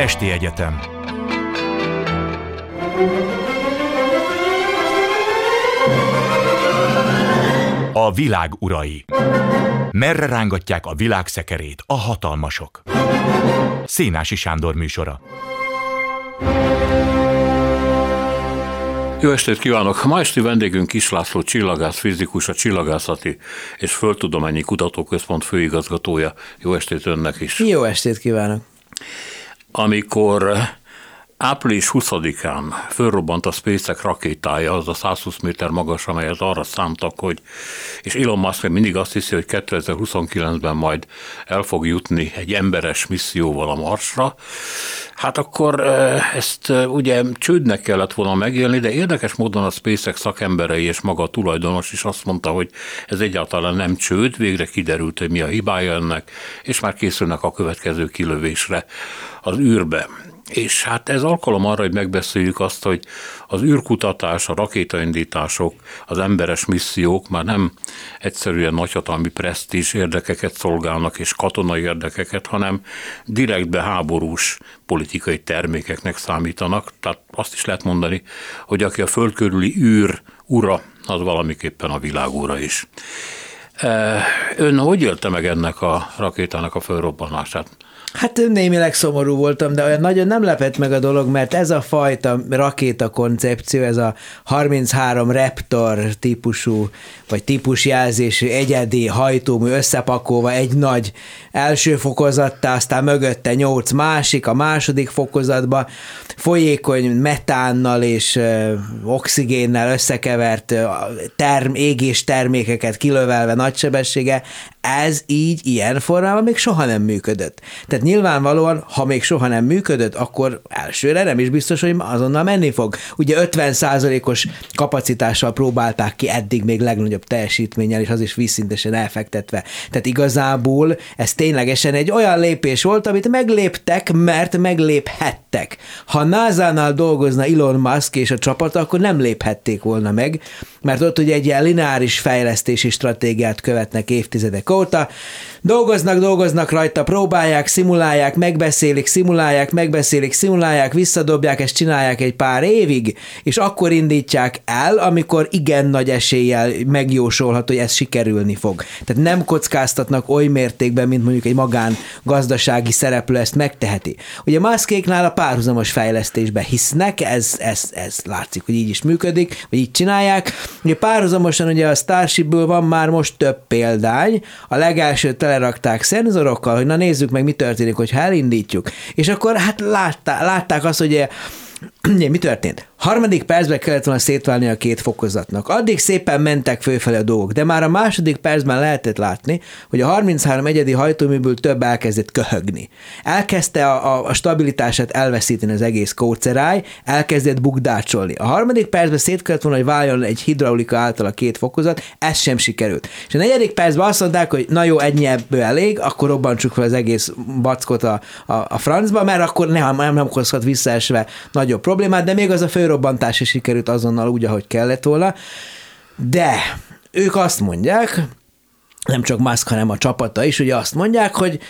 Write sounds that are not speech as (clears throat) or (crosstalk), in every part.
Esti Egyetem A világ urai Merre rángatják a világ szekerét a hatalmasok? Szénási Sándor műsora Jó estét kívánok! Ma esti vendégünk Kislászló csillagász fizikus, a Csillagászati és Földtudományi Kutatóközpont főigazgatója. Jó estét önnek is! Jó estét kívánok! Amikor Április 20-án fölrobbant a SpaceX rakétája, az a 120 méter magas, amelyet arra számtak, hogy, és Elon Musk mindig azt hiszi, hogy 2029-ben majd el fog jutni egy emberes misszióval a Marsra, hát akkor ezt ugye csődnek kellett volna megélni, de érdekes módon a SpaceX szakemberei és maga a tulajdonos is azt mondta, hogy ez egyáltalán nem csőd, végre kiderült, hogy mi a hibája ennek, és már készülnek a következő kilövésre az űrbe. És hát ez alkalom arra, hogy megbeszéljük azt, hogy az űrkutatás, a rakétaindítások, az emberes missziók már nem egyszerűen nagyhatalmi presztízs érdekeket szolgálnak és katonai érdekeket, hanem direktbe háborús politikai termékeknek számítanak. Tehát azt is lehet mondani, hogy aki a föld körüli űr ura, az valamiképpen a világúra is. Ön hogy élte meg ennek a rakétának a fölrobbanását? Hát némileg szomorú voltam, de olyan nagyon nem lepett meg a dolog, mert ez a fajta rakéta koncepció, ez a 33 Raptor típusú, vagy típusjelzésű egyedi hajtómű összepakolva egy nagy első fokozattá, aztán mögötte nyolc másik, a második fokozatba folyékony metánnal és oxigénnel összekevert term, égés termékeket kilövelve nagysebessége, ez így, ilyen formában még soha nem működött. Tehát nyilvánvalóan, ha még soha nem működött, akkor elsőre nem is biztos, hogy azonnal menni fog. Ugye 50%-os kapacitással próbálták ki eddig még legnagyobb teljesítménnyel, és az is vízszintesen elfektetve. Tehát igazából ez ténylegesen egy olyan lépés volt, amit megléptek, mert megléphettek. Ha NASA-nál dolgozna Elon Musk és a csapata, akkor nem léphették volna meg, mert ott ugye egy ilyen lineáris fejlesztési stratégiát követnek évtizedek óta. Dolgoznak, dolgoznak rajta, próbálják, szimulálják, megbeszélik, szimulálják, megbeszélik, szimulálják, visszadobják, ezt csinálják egy pár évig, és akkor indítják el, amikor igen nagy eséllyel megjósolható, hogy ez sikerülni fog. Tehát nem kockáztatnak oly mértékben, mint mondjuk egy magán gazdasági szereplő ezt megteheti. Ugye Muskéknál a párhuzamos fejlesztésbe hisznek, ez, ez, ez látszik, hogy így is működik, vagy így csinálják. Ugye párhuzamosan ugye a Starshipből van már most több példány, a legelsőt telerakták szenzorokkal, hogy na nézzük meg, mi történik, hogy elindítjuk. És akkor hát látták, látták azt, hogy mi történt? Harmadik percben kellett volna szétválni a két fokozatnak. Addig szépen mentek főfelé a dolgok, de már a második percben lehetett látni, hogy a 33 egyedi hajtóműből több elkezdett köhögni. Elkezdte a, a, a stabilitását elveszíteni az egész kóceráj, elkezdett bukdácsolni. A harmadik percben szét kellett volna, hogy váljon egy hidraulika által a két fokozat, ez sem sikerült. És a negyedik percben azt mondták, hogy na jó, ennyi ebből elég, akkor robbantsuk fel az egész backot a, a, a francba, mert akkor nem, nem, nem okozhat visszaesve nagyobb problémát, de még az a fő felrobbantás is sikerült azonnal úgy, ahogy kellett volna, de ők azt mondják, nem csak Musk, hanem a csapata is, ugye azt mondják, hogy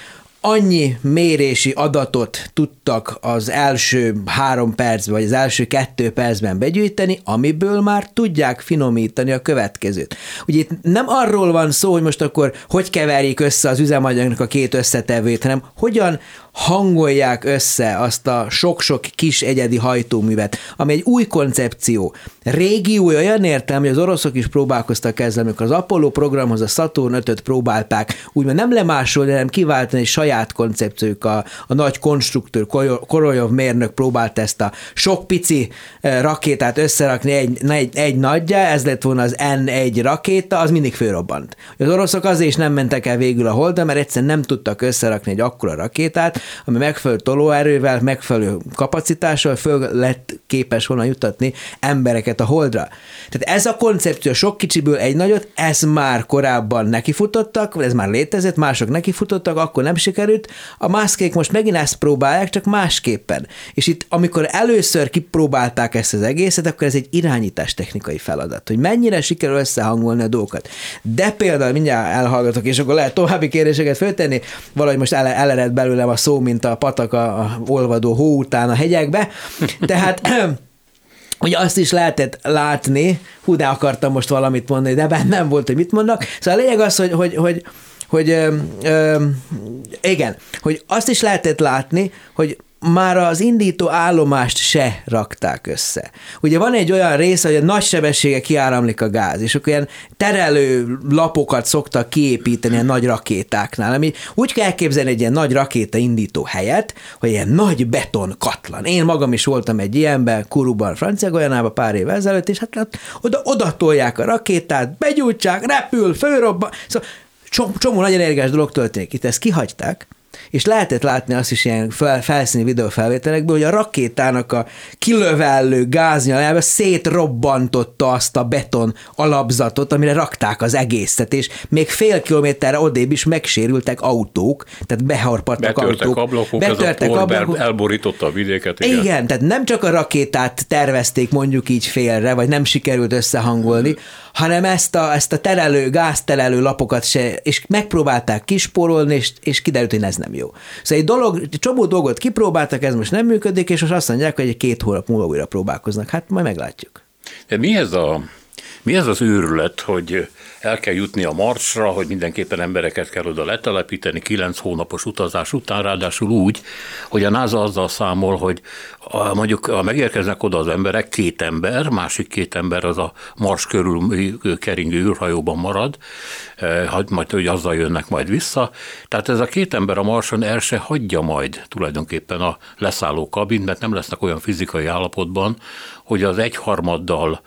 annyi mérési adatot tudtak az első három percben, vagy az első kettő percben begyűjteni, amiből már tudják finomítani a következőt. Ugye itt nem arról van szó, hogy most akkor hogy keverjék össze az üzemanyagnak a két összetevőt, hanem hogyan hangolják össze azt a sok-sok kis egyedi hajtóművet, ami egy új koncepció. Régi új olyan értelme, hogy az oroszok is próbálkoztak ezzel, amikor az Apollo programhoz a Saturn 5-öt próbálták, úgymond nem lemásolni, hanem kiváltani egy saját koncepciók. A, a nagy konstruktőr, Korolyov mérnök próbált ezt a sok pici eh, rakétát összerakni egy, egy, egy nagyja, ez lett volna az N1 rakéta, az mindig fölrobbant. Az oroszok azért is nem mentek el végül a holdra, mert egyszerűen nem tudtak összerakni egy akkora rakétát, ami megfelelő tolóerővel, megfelelő kapacitással föl lett képes volna jutatni embereket a holdra. Tehát ez a koncepció sok kicsiből egy nagyot, ez már korábban nekifutottak, ez már létezett, mások nekifutottak, akkor nem sikerült. A maszkék most megint ezt próbálják, csak másképpen. És itt, amikor először kipróbálták ezt az egészet, akkor ez egy irányítás technikai feladat, hogy mennyire sikerül összehangolni a dolgokat. De például mindjárt elhallgatok, és akkor lehet további kérdéseket föltenni, valahogy most el, elered belőlem a szó, mint a patak a, olvadó hó után a hegyekbe. Tehát (clears throat) Ugye azt is lehetett látni, hú, de akartam most valamit mondani, de bennem volt, hogy mit mondnak. Szóval a lényeg az, hogy, hogy, hogy, hogy ö, ö, igen, hogy azt is lehetett látni, hogy már az indító állomást se rakták össze. Ugye van egy olyan része, hogy a nagy sebessége kiáramlik a gáz, és akkor ilyen terelő lapokat szoktak kiépíteni a nagy rakétáknál, ami úgy kell elképzelni egy ilyen nagy rakéta indító helyet, hogy ilyen nagy beton katlan. Én magam is voltam egy ilyenben, Kuruban, Francia Golyánában pár évvel ezelőtt, és hát oda, oda tolják a rakétát, begyújtsák, repül, fölrobban. Szóval csomó, csomó nagy energiás dolog történik. Itt ezt kihagyták, és lehetett látni azt is ilyen fel, felszíni videófelvételekből, hogy a rakétának a kilövellő gáznyalába szétrobbantotta azt a beton alapzatot, amire rakták az egészet, és még fél kilométerre odébb is megsérültek autók, tehát beharpadtak Betörtek autók. ablakok, betörtek ez a ablakok. elborította a vidéket. Igen. igen, tehát nem csak a rakétát tervezték mondjuk így félre, vagy nem sikerült összehangolni, hanem ezt a, ezt a terelő, gázterelő lapokat se, és megpróbálták kisporolni, és, és kiderült, hogy ez nem jó. Szóval egy dolog, egy csomó dolgot kipróbáltak, ez most nem működik, és most azt mondják, hogy egy két hónap múlva újra próbálkoznak. Hát majd meglátjuk. De mi ez a mi ez az őrület, hogy el kell jutni a Marsra, hogy mindenképpen embereket kell oda letelepíteni kilenc hónapos utazás után, ráadásul úgy, hogy a NASA azzal számol, hogy a, mondjuk a megérkeznek oda az emberek, két ember, másik két ember az a Mars körül keringő űrhajóban marad, majd hogy azzal jönnek majd vissza. Tehát ez a két ember a Marson el se hagyja majd tulajdonképpen a leszálló kabint, mert nem lesznek olyan fizikai állapotban, hogy az egyharmaddal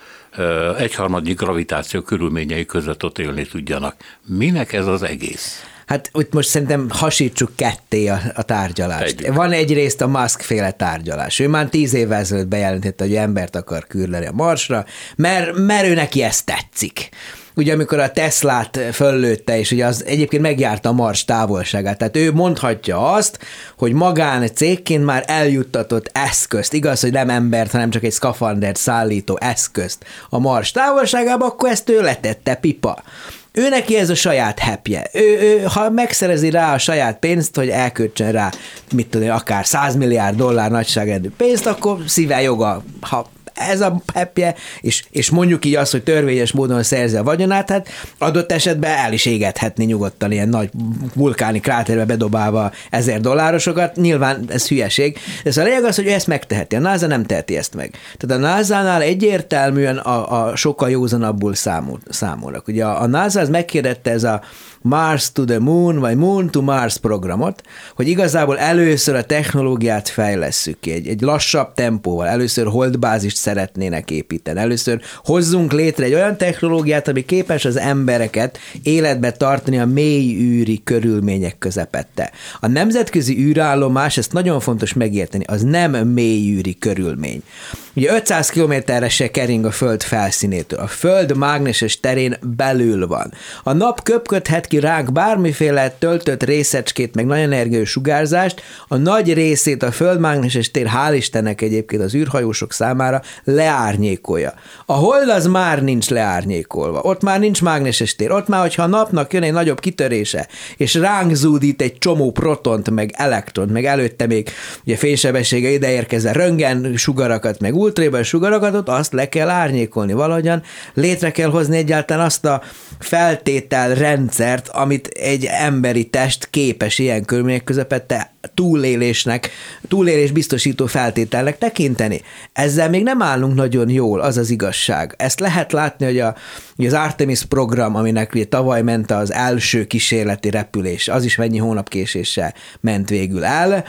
egyharmadik gravitáció körülményei között ott élni tudjanak. Minek ez az egész? Hát itt most szerintem hasítsuk ketté a, a tárgyalást. Együk. Van egyrészt a Musk féle tárgyalás. Ő már tíz évvel ezelőtt bejelentette, hogy embert akar küldeni a Marsra, mert, mert ő neki ezt tetszik ugye amikor a Teslát föllőtte, és ugye az egyébként megjárta a Mars távolságát, tehát ő mondhatja azt, hogy magán cégként már eljuttatott eszközt, igaz, hogy nem embert, hanem csak egy szkafandert szállító eszközt a Mars távolságába, akkor ezt ő letette pipa. Ő neki ez a saját hepje. Ő, ő, ha megszerezi rá a saját pénzt, hogy elköltsön rá, mit tudom, akár 100 milliárd dollár nagyságrendű pénzt, akkor szíve joga, ha ez a pepje, és, és mondjuk így azt, hogy törvényes módon szerzi a vagyonát, hát adott esetben el is égethetni nyugodtan ilyen nagy vulkáni kráterbe bedobálva ezer dollárosokat, nyilván ez hülyeség. Ez a lényeg az, hogy ő ezt megteheti, a NASA nem teheti ezt meg. Tehát a NASA-nál egyértelműen a, a sokkal józanabbul számol, számolnak. Ugye a, a NASA az megkérdette ez a Mars to the Moon, vagy Moon to Mars programot, hogy igazából először a technológiát fejlesszük ki, egy, egy lassabb tempóval, először holdbázist szeretnének építeni, először hozzunk létre egy olyan technológiát, ami képes az embereket életbe tartani a mély űri körülmények közepette. A nemzetközi űrállomás, ezt nagyon fontos megérteni, az nem mély űri körülmény. Ugye 500 kilométerre se kering a Föld felszínétől. A Föld mágneses terén belül van. A nap köpködhet ki ránk bármiféle töltött részecskét, meg nagy energiós sugárzást, a nagy részét a földmágneses tér, hál' Istennek egyébként az űrhajósok számára leárnyékolja. A hold az már nincs leárnyékolva, ott már nincs mágneses tér, ott már, hogyha a napnak jön egy nagyobb kitörése, és ránk zúdít egy csomó protont, meg elektront, meg előtte még ugye fénysebessége ide érkezve röngen sugarakat, meg ultrében sugarakat, ott azt le kell árnyékolni valahogyan, létre kell hozni egyáltalán azt a feltételrendszert, mert amit egy emberi test képes ilyen körülmények közepette túlélésnek, túlélés biztosító feltételnek tekinteni. Ezzel még nem állunk nagyon jól, az az igazság. Ezt lehet látni, hogy, a, hogy az Artemis program, aminek ugye tavaly ment az első kísérleti repülés, az is mennyi hónap késéssel ment végül el,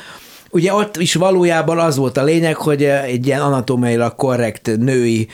ugye ott is valójában az volt a lényeg, hogy egy ilyen anatómiailag korrekt női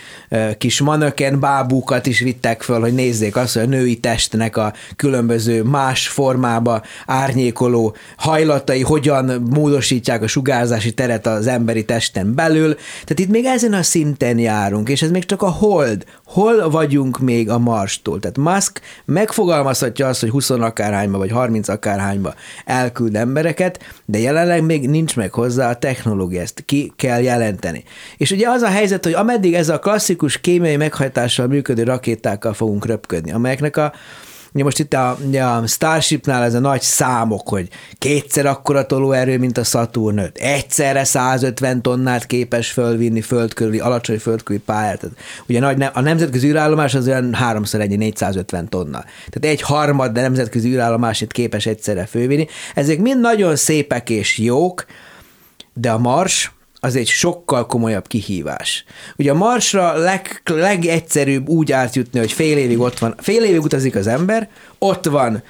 kis manöken bábúkat is vittek föl, hogy nézzék azt, hogy a női testnek a különböző más formába árnyékoló hajlatai hogyan módosítják a sugárzási teret az emberi testen belül. Tehát itt még ezen a szinten járunk, és ez még csak a hold. Hol vagyunk még a Marstól? Tehát Musk megfogalmazhatja azt, hogy 20 akárhányba vagy 30 akárhányba elküld embereket, de jelenleg még nincs meg hozzá a technológia, ezt ki kell jelenteni. És ugye az a helyzet, hogy ameddig ez a klasszikus kémiai meghajtással működő rakétákkal fogunk röpködni, amelyeknek a Ugye most itt a, a Starshipnál ez a nagy számok, hogy kétszer akkora tolóerő, mint a Saturn 5, egyszerre 150 tonnát képes fölvinni földkörüli, alacsony földkörüli pályát. Ugye nagy, a nemzetközi űrállomás az olyan háromszor ennyi, 450 tonna. Tehát egy harmad nemzetközi űrállomás itt képes egyszerre fölvinni. Ezek mind nagyon szépek és jók, de a Mars az egy sokkal komolyabb kihívás. Ugye a Marsra leg, legegyszerűbb úgy átjutni, hogy fél évig ott van, fél évig utazik az ember, ott van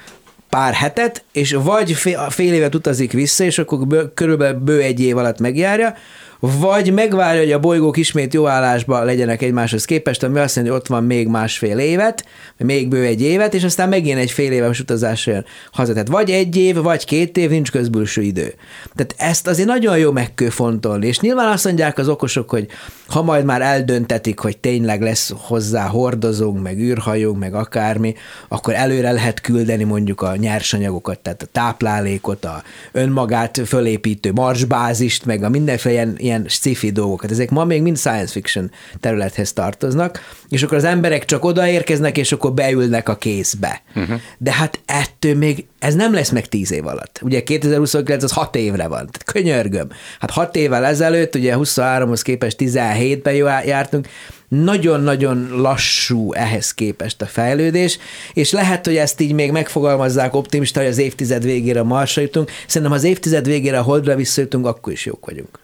pár hetet, és vagy fél, fél évet utazik vissza, és akkor bő, körülbelül bő egy év alatt megjárja, vagy megvárja, hogy a bolygók ismét jó állásban legyenek egymáshoz képest, ami azt jelenti, hogy ott van még másfél évet, még bő egy évet, és aztán megint egy fél éves utazásra jön haza. Tehát vagy egy év, vagy két év, nincs közbülső idő. Tehát ezt azért nagyon jó megkőfontolni, és nyilván azt mondják az okosok, hogy ha majd már eldöntetik, hogy tényleg lesz hozzá hordozónk, meg űrhajónk, meg akármi, akkor előre lehet küldeni mondjuk a nyersanyagokat, tehát a táplálékot, a önmagát fölépítő marsbázist, meg a mindenféle ilyen sci-fi dolgokat. Ezek ma még mind science fiction területhez tartoznak, és akkor az emberek csak odaérkeznek, és akkor beülnek a kézbe. Uh-huh. De hát ettől még ez nem lesz meg tíz év alatt. Ugye 2029 az hat évre van. Tehát könyörgöm. Hát hat évvel ezelőtt, ugye 23-hoz képest 17-ben jártunk, nagyon-nagyon lassú ehhez képest a fejlődés, és lehet, hogy ezt így még megfogalmazzák optimista, hogy az évtized végére Marsra jutunk. Szerintem, ha az évtized végére a Holdra visszajutunk, akkor is jók vagyunk.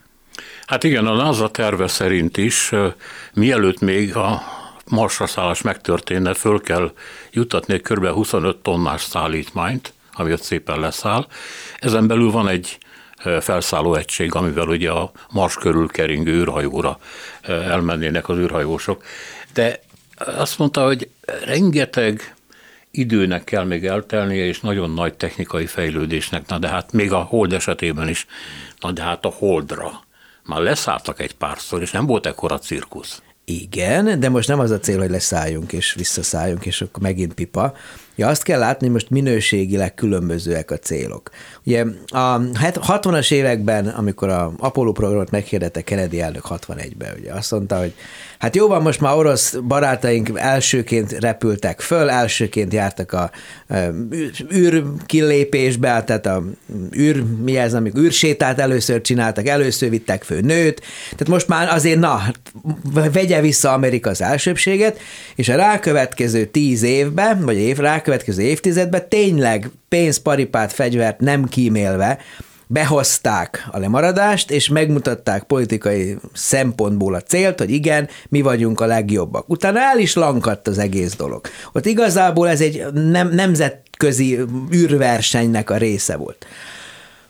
Hát igen, a NASA terve szerint is, mielőtt még a Marsra szállás megtörténne, föl kell jutatni kb. 25 tonnás szállítmányt, ami ott szépen leszáll. Ezen belül van egy felszálló egység, amivel ugye a Mars körül keringő űrhajóra elmennének az űrhajósok. De azt mondta, hogy rengeteg időnek kell még eltelnie, és nagyon nagy technikai fejlődésnek, na de hát még a hold esetében is, na de hát a holdra már leszálltak egy párszor, és nem volt ekkora cirkusz. Igen, de most nem az a cél, hogy leszálljunk és visszaszálljunk, és akkor megint pipa, Ja, azt kell látni, hogy most minőségileg különbözőek a célok. Ugye a 60-as években, amikor a Apollo programot meghirdette Kennedy elnök 61-ben, ugye azt mondta, hogy hát jó van, most már orosz barátaink elsőként repültek föl, elsőként jártak a űr kilépésbe, tehát a űr, mi ez, amik űrsétát először csináltak, először vittek fő nőt, tehát most már azért, na, vegye vissza Amerika az elsőbséget, és a rákövetkező tíz évben, vagy év rá elkövetkező évtizedben tényleg pénzparipát, fegyvert nem kímélve behozták a lemaradást, és megmutatták politikai szempontból a célt, hogy igen, mi vagyunk a legjobbak. Utána el is lankadt az egész dolog. Ott igazából ez egy nem, nemzetközi űrversenynek a része volt.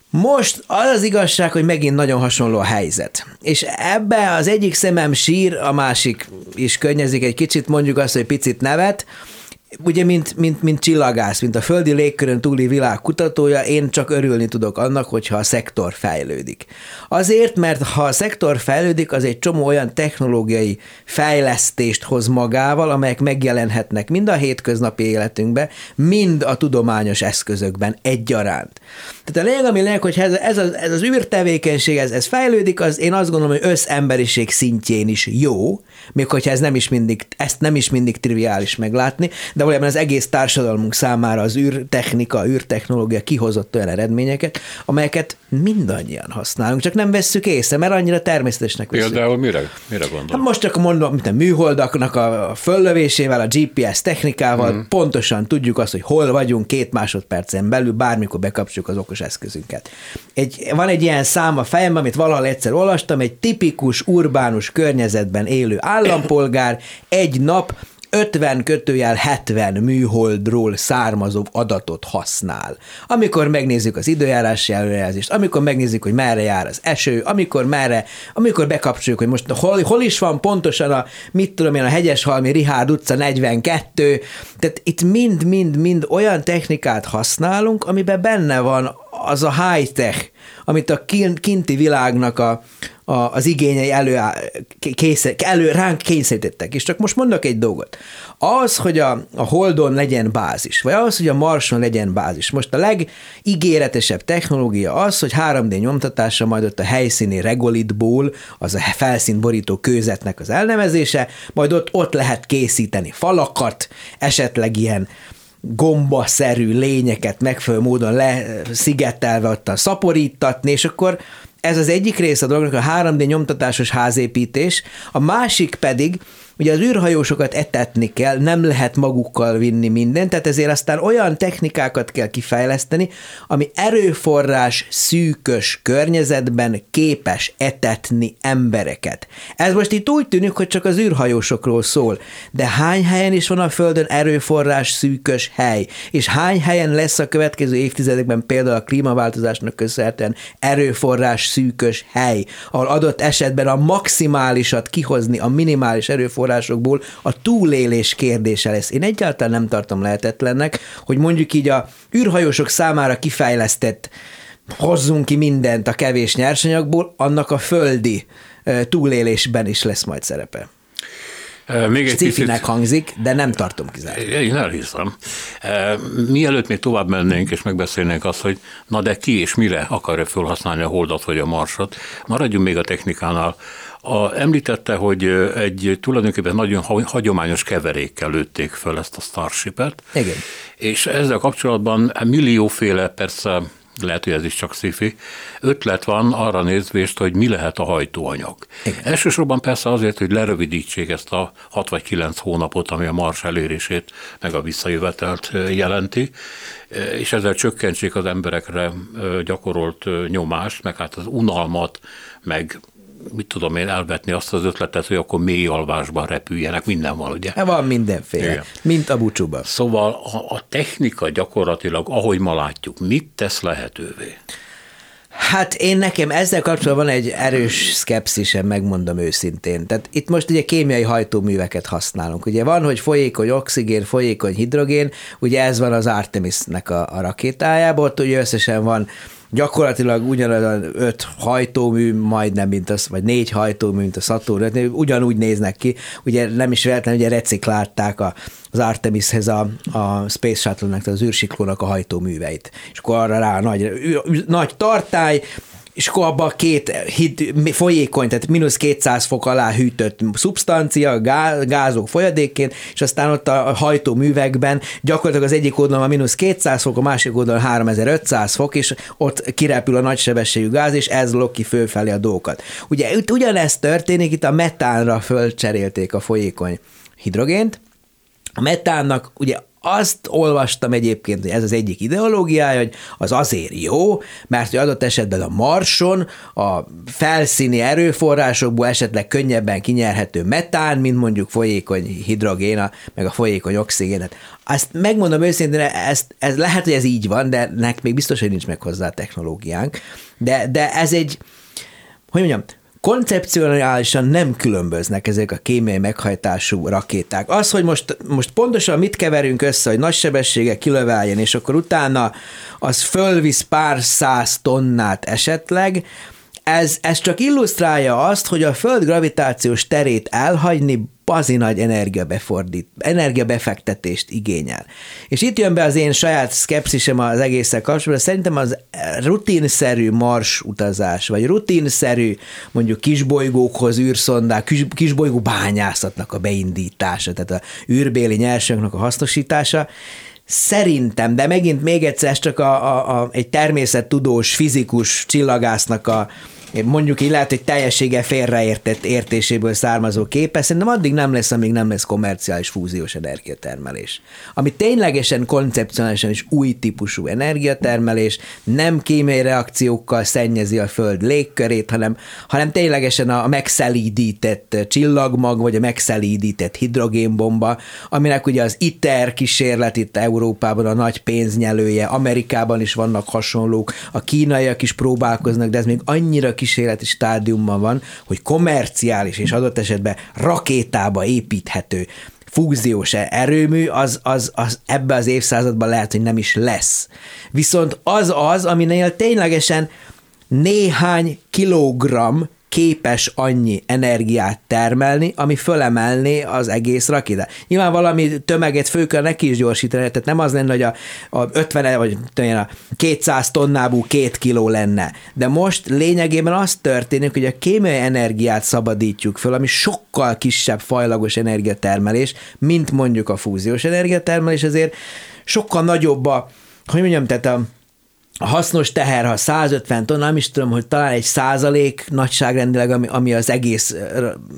Most az az igazság, hogy megint nagyon hasonló a helyzet. És ebbe az egyik szemem sír, a másik is könnyezik egy kicsit, mondjuk azt, hogy picit nevet, ugye, mint, mint, mint csillagász, mint a földi légkörön túli világ kutatója, én csak örülni tudok annak, hogyha a szektor fejlődik. Azért, mert ha a szektor fejlődik, az egy csomó olyan technológiai fejlesztést hoz magával, amelyek megjelenhetnek mind a hétköznapi életünkben, mind a tudományos eszközökben egyaránt. Tehát a lényeg, ami lényeg, hogy ez, ez, az, ez az űrtevékenység, ez, ez fejlődik, az én azt gondolom, hogy összemberiség szintjén is jó, még hogyha ez nem is mindig, ezt nem is mindig triviális meglátni, de valójában az egész társadalmunk számára az űrtechnika, űrtechnológia kihozott olyan eredményeket, amelyeket mindannyian használunk, csak nem vesszük észre, mert annyira természetesnek veszünk. Például mire, mire gondolom? Hát most csak mondom, mint a műholdaknak a föllövésével, a GPS technikával mm. pontosan tudjuk azt, hogy hol vagyunk két másodpercen belül, bármikor bekapcsoljuk az okos eszközünket. Egy, van egy ilyen szám a fejemben, amit valahol egyszer olvastam, egy tipikus urbánus környezetben élő állampolgár egy nap 50 kötőjel 70 műholdról származó adatot használ. Amikor megnézzük az időjárási előrejelzést, amikor megnézzük, hogy merre jár az eső, amikor merre, amikor bekapcsoljuk, hogy most hol, hol is van pontosan a, mit tudom én, a Hegyeshalmi Rihárd utca 42, tehát itt mind-mind-mind olyan technikát használunk, amiben benne van az a high-tech, amit a kinti világnak a, a, az igényei elő, készer, elő ránk kényszerítettek. És csak most mondok egy dolgot. Az, hogy a, a Holdon legyen bázis, vagy az, hogy a Marson legyen bázis. Most a legígéretesebb technológia az, hogy 3D nyomtatása majd ott a helyszíni regolitból, az a felszínborító kőzetnek az elnevezése, majd ott, ott lehet készíteni falakat, esetleg ilyen gombaszerű lényeket megfelelő módon leszigetelve ott szaporítatni, és akkor ez az egyik része a dolognak a 3D nyomtatásos házépítés, a másik pedig, Ugye az űrhajósokat etetni kell, nem lehet magukkal vinni mindent, tehát ezért aztán olyan technikákat kell kifejleszteni, ami erőforrás szűkös környezetben képes etetni embereket. Ez most itt úgy tűnik, hogy csak az űrhajósokról szól, de hány helyen is van a Földön erőforrás szűkös hely, és hány helyen lesz a következő évtizedekben például a klímaváltozásnak köszönhetően erőforrás szűkös hely, ahol adott esetben a maximálisat kihozni a minimális erőforrás forrásokból a túlélés kérdése lesz. Én egyáltalán nem tartom lehetetlennek, hogy mondjuk így a űrhajósok számára kifejlesztett hozzunk ki mindent a kevés nyersanyagból, annak a földi túlélésben is lesz majd szerepe. Még egy picit... hangzik, de nem tartom kizárt. Én elhiszem. Mielőtt még tovább mennénk és megbeszélnénk azt, hogy na de ki és mire akarja felhasználni a holdat vagy a marsot, maradjunk még a technikánál. A, említette, hogy egy tulajdonképpen nagyon hagyományos keverékkel lőtték föl ezt a Starship-et. Igen. És ezzel kapcsolatban millióféle persze lehet, hogy ez is csak szifi, ötlet van arra nézvést, hogy mi lehet a hajtóanyag. Igen. Elsősorban persze azért, hogy lerövidítsék ezt a 6 vagy 9 hónapot, ami a mars elérését, meg a visszajövetelt jelenti, és ezzel csökkentsék az emberekre gyakorolt nyomást, meg hát az unalmat, meg mit tudom én, elvetni azt az ötletet, hogy akkor mély alvásban repüljenek, minden van, ugye? Van mindenféle, Igen. mint a bucsúban. Szóval a, a technika gyakorlatilag, ahogy ma látjuk, mit tesz lehetővé? Hát én nekem ezzel kapcsolatban van egy erős szkepszisem, megmondom őszintén. Tehát itt most ugye kémiai hajtóműveket használunk. Ugye van, hogy folyékony oxigén, folyékony hidrogén, ugye ez van az Artemisnek a, a rakétájában, ott ugye összesen van gyakorlatilag ugyanaz öt hajtómű, majdnem, mint az, vagy négy hajtómű, mint a Saturn, ugyanúgy néznek ki. Ugye nem is véletlen, ugye reciklálták a, az Artemishez a, a Space Shuttle-nek, az űrsiklónak a hajtóműveit. És akkor arra rá nagy, nagy tartály, és akkor abban két hid, folyékony, tehát mínusz 200 fok alá hűtött szubstancia, gáz, gázok folyadékként, és aztán ott a hajtóművekben gyakorlatilag az egyik oldalon a mínusz 200 fok, a másik oldalon 3500 fok, és ott kirepül a nagysebességű gáz, és ez lok ki fölfelé a dolgokat. Ugye itt ugyanezt történik, itt a metánra fölcserélték a folyékony hidrogént, a metánnak ugye azt olvastam egyébként, hogy ez az egyik ideológiája, hogy az azért jó, mert hogy adott esetben a Marson a felszíni erőforrásokból esetleg könnyebben kinyerhető metán, mint mondjuk folyékony hidrogén, meg a folyékony oxigénet. Azt megmondom őszintén, ez, ez lehet, hogy ez így van, de nek még biztos, hogy nincs meg hozzá a technológiánk. De, de ez egy, hogy mondjam, koncepcionálisan nem különböznek ezek a kémiai meghajtású rakéták. Az, hogy most, most pontosan mit keverünk össze, hogy nagy sebessége kilöveljen, és akkor utána az fölvisz pár száz tonnát esetleg, ez, ez csak illusztrálja azt, hogy a Föld gravitációs terét elhagyni bazi nagy energiabefordít, energiabefektetést igényel. És itt jön be az én saját szkepszisem az egészen kapcsolatban, szerintem az rutinszerű mars utazás, vagy rutinszerű mondjuk kisbolygókhoz űrszondák, kis, kisbolygó bányászatnak a beindítása, tehát a űrbéli nyersanyagnak a hasznosítása, Szerintem, de megint még egyszer csak a, a, a, egy természettudós, fizikus csillagásznak a, mondjuk így lehet, hogy teljessége félreértett értéséből származó képe, szerintem addig nem lesz, amíg nem lesz komerciális fúziós energiatermelés. Ami ténylegesen koncepcionálisan is új típusú energiatermelés, nem kémiai reakciókkal szennyezi a Föld légkörét, hanem, hanem ténylegesen a megszelídített csillagmag, vagy a megszelídített hidrogénbomba, aminek ugye az ITER kísérlet itt Európában a nagy pénznyelője, Amerikában is vannak hasonlók, a kínaiak is próbálkoznak, de ez még annyira kísérleti stádiumban van, hogy komerciális és adott esetben rakétába építhető fúziós erőmű, az, az, az ebbe az évszázadban lehet, hogy nem is lesz. Viszont az az, aminél ténylegesen néhány kilogramm képes annyi energiát termelni, ami fölemelné az egész rakétát. Nyilván valami tömeget föl kell neki is gyorsítani, tehát nem az lenne, hogy a, a 50 vagy a 200 tonnábú két kiló lenne. De most lényegében az történik, hogy a kémiai energiát szabadítjuk föl, ami sokkal kisebb fajlagos energiatermelés, mint mondjuk a fúziós energiatermelés, ezért sokkal nagyobb a, hogy mondjam, tehát a, a hasznos teher, ha 150 tonna, nem is tudom, hogy talán egy százalék nagyságrendileg, ami, ami az egész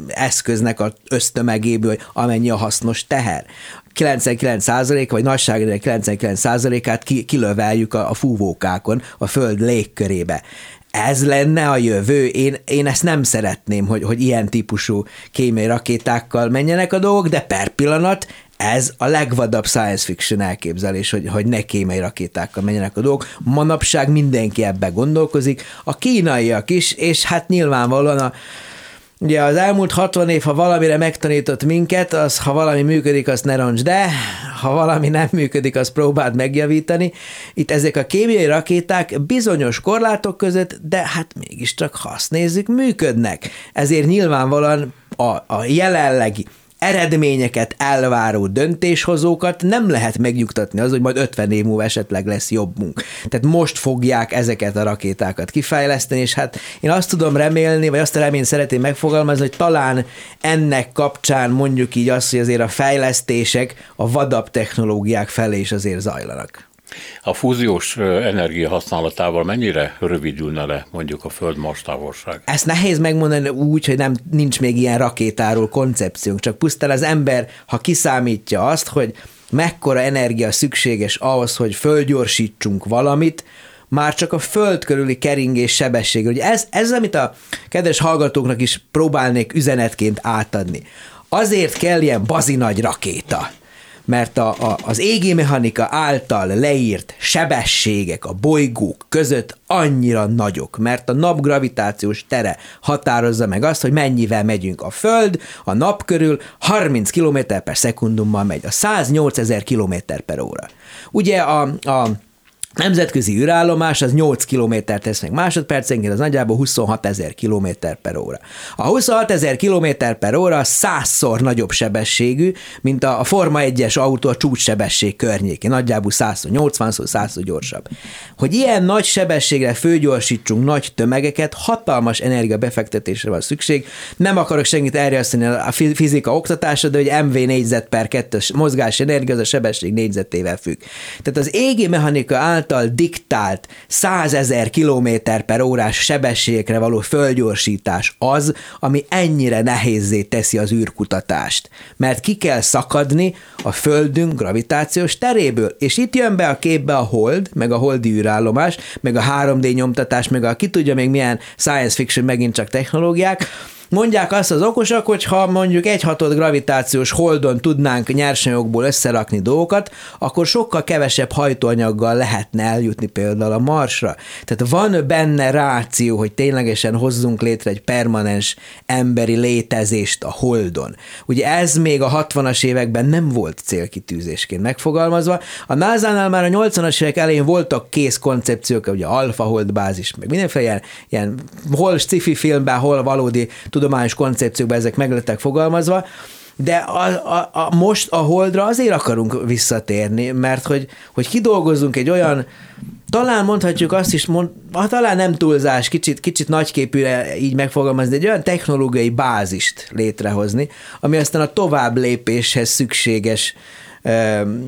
eszköznek a ösztömegéből, amennyi a hasznos teher. 99 százalék, vagy nagyságrendileg 99 százalékát ki, kilöveljük a, a fúvókákon, a föld légkörébe ez lenne a jövő. Én, én ezt nem szeretném, hogy, hogy ilyen típusú kémiai rakétákkal menjenek a dolgok, de per pillanat ez a legvadabb science fiction elképzelés, hogy, hogy ne kémei rakétákkal menjenek a dolgok. Manapság mindenki ebbe gondolkozik, a kínaiak is, és hát nyilvánvalóan a, Ugye az elmúlt 60 év, ha valamire megtanított minket, az ha valami működik, azt ne roncs, de ha valami nem működik, azt próbáld megjavítani. Itt ezek a kémiai rakéták bizonyos korlátok között, de hát mégiscsak, ha azt nézzük, működnek. Ezért nyilvánvalóan a, a jelenlegi eredményeket elváró döntéshozókat nem lehet megnyugtatni az, hogy majd 50 év múlva esetleg lesz jobbunk. Tehát most fogják ezeket a rakétákat kifejleszteni, és hát én azt tudom remélni, vagy azt a reményt szeretném megfogalmazni, hogy talán ennek kapcsán mondjuk így azt, hogy azért a fejlesztések a vadabb technológiák felé is azért zajlanak. A fúziós energia használatával mennyire rövidülne le mondjuk a Föld Mars távolság? Ezt nehéz megmondani úgy, hogy nem nincs még ilyen rakétáról koncepciónk, csak pusztán az ember, ha kiszámítja azt, hogy mekkora energia szükséges ahhoz, hogy fölgyorsítsunk valamit, már csak a föld körüli keringés sebesség. Ugye ez, ez, amit a kedves hallgatóknak is próbálnék üzenetként átadni. Azért kell ilyen bazinagy rakéta mert a, a, az égi mechanika által leírt sebességek a bolygók között annyira nagyok, mert a nap gravitációs tere határozza meg azt, hogy mennyivel megyünk a Föld, a nap körül 30 km per szekundummal megy, a 108 ezer km per óra. Ugye a, a nemzetközi űrállomás az 8 km tesz meg másodpercenként, az nagyjából 26 ezer km per óra. A 26 ezer km per óra százszor nagyobb sebességű, mint a Forma 1-es autó a csúcssebesség környékén, nagyjából 180-szor, 100 gyorsabb. Hogy ilyen nagy sebességre főgyorsítsunk nagy tömegeket, hatalmas energia befektetésre van szükség. Nem akarok senkit elriasztani a fizika oktatásra, de hogy MV négyzet per kettős mozgás energia, az a sebesség négyzetével függ. Tehát az égi mechanika által által diktált 100 ezer kilométer per órás sebességekre való fölgyorsítás az, ami ennyire nehézé teszi az űrkutatást. Mert ki kell szakadni a Földünk gravitációs teréből, és itt jön be a képbe a hold, meg a holdi űrállomás, meg a 3D nyomtatás, meg a ki tudja még milyen science fiction megint csak technológiák, Mondják azt az okosak, hogy ha mondjuk egy hatod gravitációs holdon tudnánk nyersanyagokból összerakni dolgokat, akkor sokkal kevesebb hajtóanyaggal lehetne eljutni például a Marsra. Tehát van benne ráció, hogy ténylegesen hozzunk létre egy permanens emberi létezést a holdon. Ugye ez még a 60-as években nem volt célkitűzésként megfogalmazva. A NASA-nál már a 80-as évek elején voltak kész koncepciók, ugye alfa holdbázis, meg mindenféle ilyen, ilyen hol sci-fi filmben, hol valódi tudományos koncepciókban ezek meg lettek fogalmazva, de a, a, a, most a holdra azért akarunk visszatérni, mert hogy, hogy kidolgozzunk egy olyan, talán mondhatjuk azt is, mond, talán nem túlzás, kicsit, kicsit nagyképűre így megfogalmazni, egy olyan technológiai bázist létrehozni, ami aztán a tovább lépéshez szükséges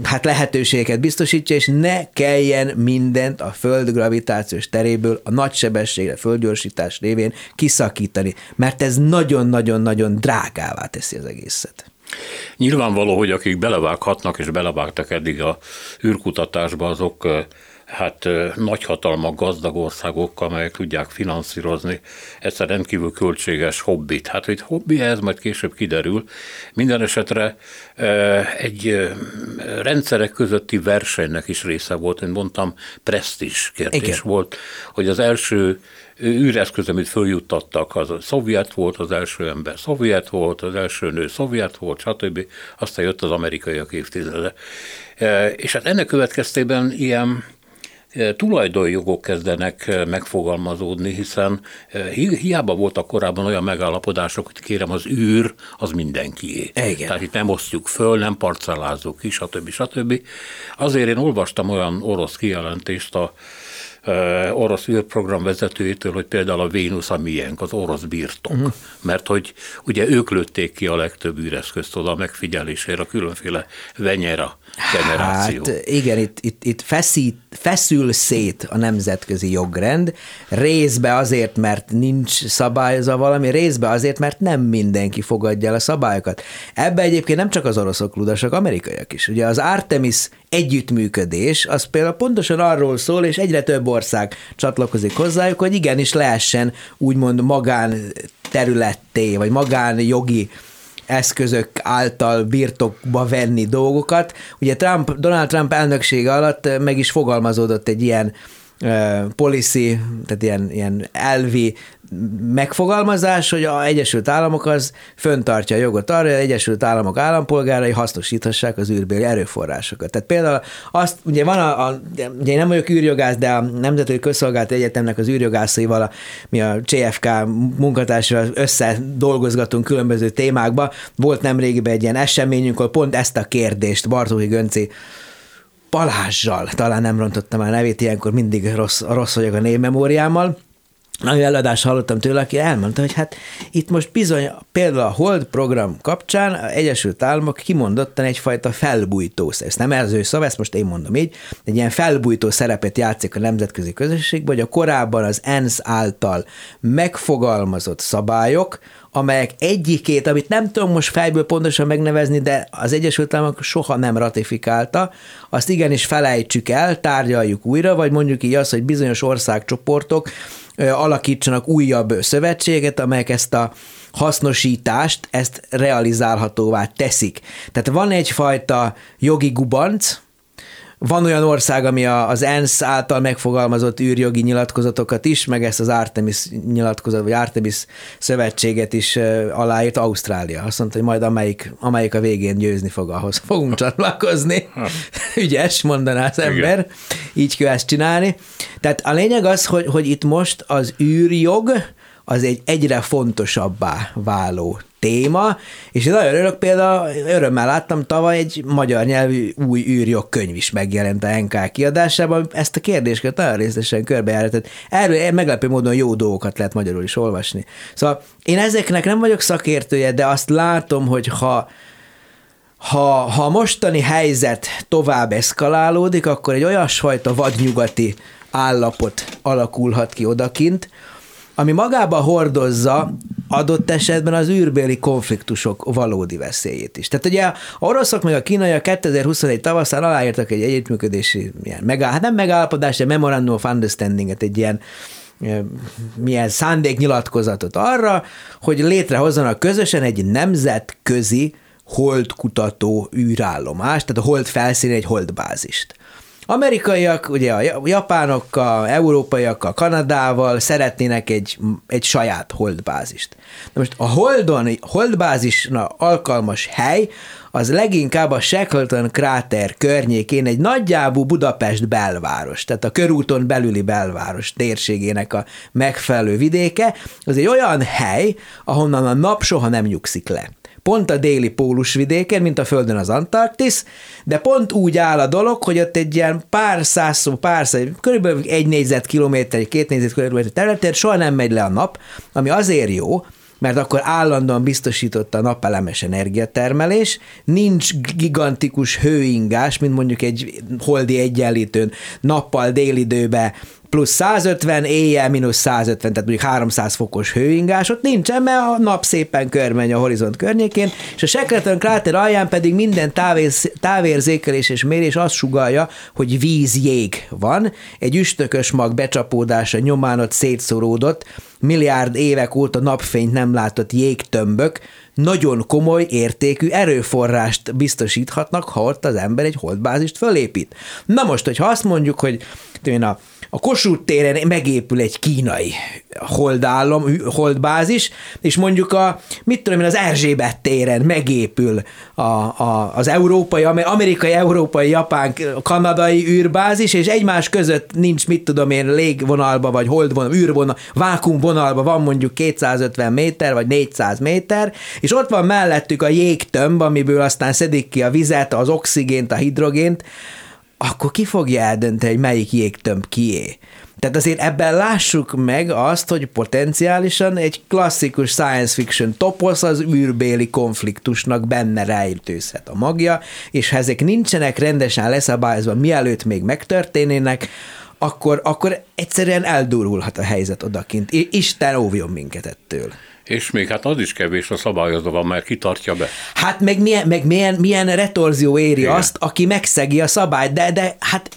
hát lehetőségeket biztosítja, és ne kelljen mindent a föld gravitációs teréből a nagy sebességre, földgyorsítás révén kiszakítani, mert ez nagyon-nagyon-nagyon drágává teszi az egészet. Nyilvánvaló, hogy akik belevághatnak és belevágtak eddig a űrkutatásba, azok hát nagyhatalmak, gazdag országok, amelyek tudják finanszírozni ezt a rendkívül költséges hobbit. Hát, hogy hobbi ez majd később kiderül. Minden esetre egy rendszerek közötti versenynek is része volt, mint mondtam, presztis kérdés Igen. volt, hogy az első űreszköz, amit följuttattak, az a szovjet volt, az első ember szovjet volt, az első nő szovjet volt, stb. Aztán jött az amerikaiak évtizede. És hát ennek következtében ilyen tulajdonjogok kezdenek megfogalmazódni, hiszen hiába voltak korábban olyan megállapodások, hogy kérem az űr, az mindenkié. Igen. Tehát itt nem osztjuk föl, nem parcellázzuk ki, stb. stb. Azért én olvastam olyan orosz kijelentést a orosz űrprogram vezetőjétől, hogy például a Vénusz a miénk, az orosz birtok. Uh-huh. Mert hogy ugye ők lőtték ki a legtöbb űreszközt oda a megfigyelésére, a különféle Venyera generáció. Hát igen, itt, itt, itt feszít, feszül szét a nemzetközi jogrend, részbe azért, mert nincs szabályozva valami, részbe azért, mert nem mindenki fogadja el a szabályokat. Ebbe egyébként nem csak az oroszok ludasak, amerikaiak is. Ugye az Artemis együttműködés, az például pontosan arról szól, és egyre több ország csatlakozik hozzájuk, hogy igenis lehessen úgymond magán területté, vagy magán jogi eszközök által birtokba venni dolgokat. Ugye Trump, Donald Trump elnöksége alatt meg is fogalmazódott egy ilyen policy, tehát ilyen, ilyen elvi megfogalmazás, hogy a Egyesült Államok az föntartja a jogot arra, hogy az Egyesült Államok állampolgárai hasznosíthassák az űrbéli erőforrásokat. Tehát például azt, ugye van a, a ugye én nem vagyok űrjogász, de a Nemzetközi Közszolgálati Egyetemnek az űrjogászaival, a, mi a CFK munkatársával összedolgozgatunk különböző témákba. Volt nemrégiben egy ilyen eseményünk, ahol pont ezt a kérdést Bartóki Gönci Balázsjal, talán nem rontottam el nevét, ilyenkor mindig rossz, rossz vagyok a névmemóriámmal, nagyon eladást hallottam tőle, aki elmondta, hogy hát itt most bizony például a Hold program kapcsán a Egyesült Államok kimondottan egyfajta felbújtó, ezt nem ez ő szava, ezt most én mondom így, egy ilyen felbújtó szerepet játszik a nemzetközi közösségben, hogy a korábban az ENSZ által megfogalmazott szabályok, amelyek egyikét, amit nem tudom most fejből pontosan megnevezni, de az Egyesült Államok soha nem ratifikálta, azt igenis felejtsük el, tárgyaljuk újra, vagy mondjuk így az, hogy bizonyos országcsoportok alakítsanak újabb szövetséget, amelyek ezt a hasznosítást, ezt realizálhatóvá teszik. Tehát van egyfajta jogi gubanc, van olyan ország, ami az ENSZ által megfogalmazott űrjogi nyilatkozatokat is, meg ezt az Artemis nyilatkozat, vagy Artemis szövetséget is aláírt Ausztrália. Azt mondta, hogy majd amelyik, amelyik a végén győzni fog, ahhoz fogunk csatlakozni. (laughs) Ügyes, mondaná az ember. Igen. Így kell ezt csinálni. Tehát a lényeg az, hogy, hogy itt most az űrjog, az egy egyre fontosabbá váló téma, és én nagyon örök például, örömmel láttam tavaly egy magyar nyelvű új űrjog könyv is megjelent a NK kiadásában, ezt a kérdéskört nagyon részletesen körbejárt, tehát erről meglepő módon jó dolgokat lehet magyarul is olvasni. Szóval én ezeknek nem vagyok szakértője, de azt látom, hogy ha ha, ha mostani helyzet tovább eszkalálódik, akkor egy olyasfajta vadnyugati állapot alakulhat ki odakint, ami magába hordozza adott esetben az űrbéli konfliktusok valódi veszélyét is. Tehát ugye a oroszok meg a kínaiak 2021 tavaszán aláírtak egy együttműködési, ilyen megáll, hát nem megállapodás, de memorandum of understanding-et, egy ilyen milyen szándéknyilatkozatot arra, hogy létrehozzanak közösen egy nemzetközi holdkutató űrállomást, tehát a hold felszínén egy holdbázist. Amerikaiak, ugye a japánokkal, európaiakkal, Kanadával szeretnének egy, egy saját holdbázist. Na most a holdon, holdbázisna alkalmas hely, az leginkább a Shackleton kráter környékén egy nagyjából Budapest belváros, tehát a körúton belüli belváros térségének a megfelelő vidéke, az egy olyan hely, ahonnan a nap soha nem nyugszik le pont a déli pólusvidéken, mint a Földön az Antarktisz, de pont úgy áll a dolog, hogy ott egy ilyen pár száz, pár száz, körülbelül egy négyzetkilométer, két négyzetkilométer területen soha nem megy le a nap, ami azért jó, mert akkor állandóan biztosította a napelemes energiatermelés, nincs gigantikus hőingás, mint mondjuk egy holdi egyenlítőn nappal délidőbe plusz 150, éjjel mínusz 150, tehát mondjuk 300 fokos hőingás, ott nincsen, mert a nap szépen körmegy a horizont környékén, és a Shackleton kráter alján pedig minden távér, távérzékelés és mérés azt sugalja, hogy vízjég van, egy üstökös mag becsapódása nyomán ott szétszoródott, milliárd évek óta napfényt nem látott jégtömbök, nagyon komoly értékű erőforrást biztosíthatnak, ha ott az ember egy holdbázist fölépít. Na most, hogyha azt mondjuk, hogy én a a Kossuth téren megépül egy kínai holdállam, holdbázis, és mondjuk a, mit tudom én, az Erzsébet téren megépül a, a, az európai, amerikai, európai, japán, kanadai űrbázis, és egymás között nincs, mit tudom én, légvonalba, vagy holdvonal, űrvonal, vákumvonalba van mondjuk 250 méter, vagy 400 méter, és ott van mellettük a jégtömb, amiből aztán szedik ki a vizet, az oxigént, a hidrogént, akkor ki fogja eldönteni, hogy melyik jégtömb kié? Tehát azért ebben lássuk meg azt, hogy potenciálisan egy klasszikus science fiction toposz az űrbéli konfliktusnak benne rejtőzhet a magja, és ha ezek nincsenek rendesen leszabályozva, mielőtt még megtörténének, akkor, akkor egyszerűen eldurulhat a helyzet odakint. Isten óvjon minket ettől. És még hát az is kevés a szabályozva van, mert kitartja be. Hát meg milyen, meg milyen, milyen retorzió éri Igen. azt, aki megszegi a szabályt, de, de hát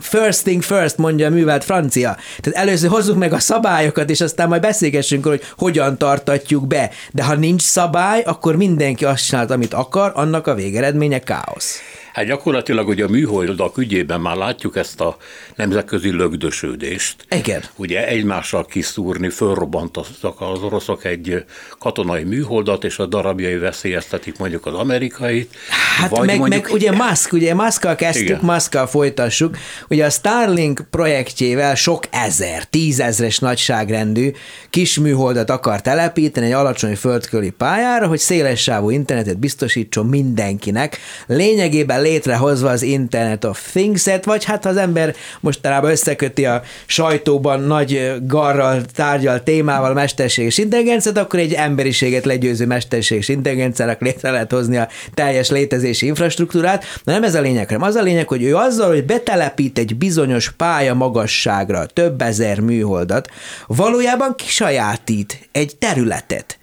first thing first, mondja a művelt francia. Tehát először hozzuk meg a szabályokat, és aztán majd beszélgessünk, hogy hogyan tartatjuk be. De ha nincs szabály, akkor mindenki azt csinált, amit akar, annak a végeredménye káosz. Hát gyakorlatilag ugye a műholdak ügyében már látjuk ezt a nemzetközi lögdösödést. Igen. Ugye egymással kiszúrni, fölrobbantottak az oroszok egy katonai műholdat, és a darabjai veszélyeztetik mondjuk az amerikait. Hát vagy meg, mondjuk... meg ugye Musk, ugye Muskkal kezdtük, Igen. Muskkal folytassuk. Ugye a Starlink projektjével sok ezer, tízezres nagyságrendű kis műholdat akar telepíteni egy alacsony földköli pályára, hogy széles sávú internetet biztosítson mindenkinek. Lényegében létrehozva az Internet of Things-et, vagy hát ha az ember mostanában összeköti a sajtóban nagy garral tárgyal témával mesterséges intelligenciát, akkor egy emberiséget legyőző mesterséges intelligenciának létre lehet hozni a teljes létezési infrastruktúrát. De nem ez a lényeg, hanem az a lényeg, hogy ő azzal, hogy betelepít egy bizonyos pálya magasságra több ezer műholdat, valójában kisajátít egy területet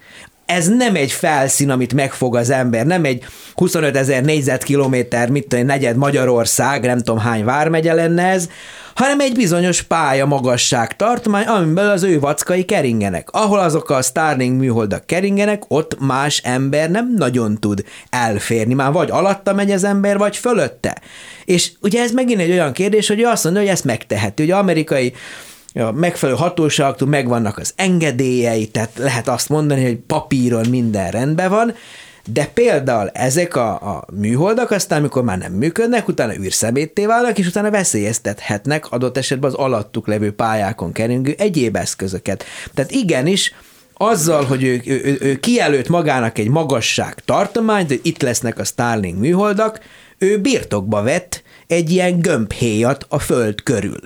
ez nem egy felszín, amit megfog az ember, nem egy 25 ezer négyzetkilométer, mit tudom, negyed Magyarország, nem tudom hány vármegye lenne ez, hanem egy bizonyos pálya magasság tartomány, amiből az ő vackai keringenek. Ahol azok a Starlink műholdak keringenek, ott más ember nem nagyon tud elférni. Már vagy alatta megy az ember, vagy fölötte. És ugye ez megint egy olyan kérdés, hogy ő azt mondja, hogy ezt megteheti. Ugye amerikai a megfelelő hatóságoktól megvannak az engedélyei, tehát lehet azt mondani, hogy papíron minden rendben van, de például ezek a, a műholdak aztán, amikor már nem működnek, utána űrszemétté válnak, és utána veszélyeztethetnek adott esetben az alattuk levő pályákon keringő egyéb eszközöket. Tehát igenis, azzal, hogy ő, ő, ő, ő kijelölt magának egy magasság tartományt, hogy itt lesznek a Starlink műholdak, ő birtokba vett egy ilyen gömbhéjat a föld körül.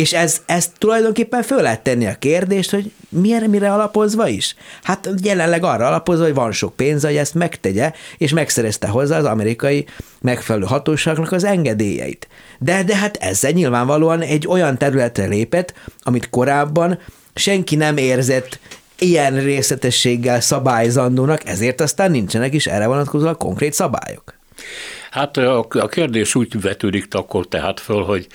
És ez, ez tulajdonképpen föl lehet tenni a kérdést, hogy mire, mire alapozva is? Hát jelenleg arra alapozva, hogy van sok pénz, hogy ezt megtegye, és megszerezte hozzá az amerikai megfelelő hatóságnak az engedélyeit. De, de hát ezzel nyilvánvalóan egy olyan területre lépett, amit korábban senki nem érzett ilyen részletességgel szabályzandónak, ezért aztán nincsenek is erre vonatkozóan konkrét szabályok. Hát a, kérdés úgy vetődik akkor tehát föl, hogy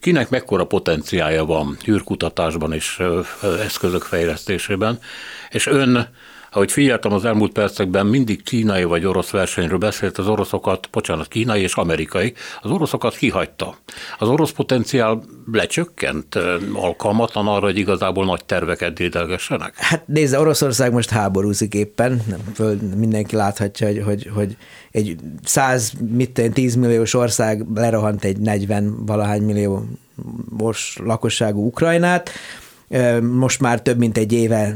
kinek mekkora potenciája van űrkutatásban és eszközök fejlesztésében, és ön ahogy figyeltem az elmúlt percekben, mindig kínai vagy orosz versenyről beszélt, az oroszokat, bocsánat, kínai és amerikai, az oroszokat kihagyta. Az orosz potenciál lecsökkent, alkalmatlan arra, hogy igazából nagy terveket dédelgessenek? Hát nézze, Oroszország most háborúzik éppen, föl, mindenki láthatja, hogy, hogy, hogy egy 100, mit 10 milliós ország lerohant egy 40 valahány millió lakosságú Ukrajnát, most már több mint egy éve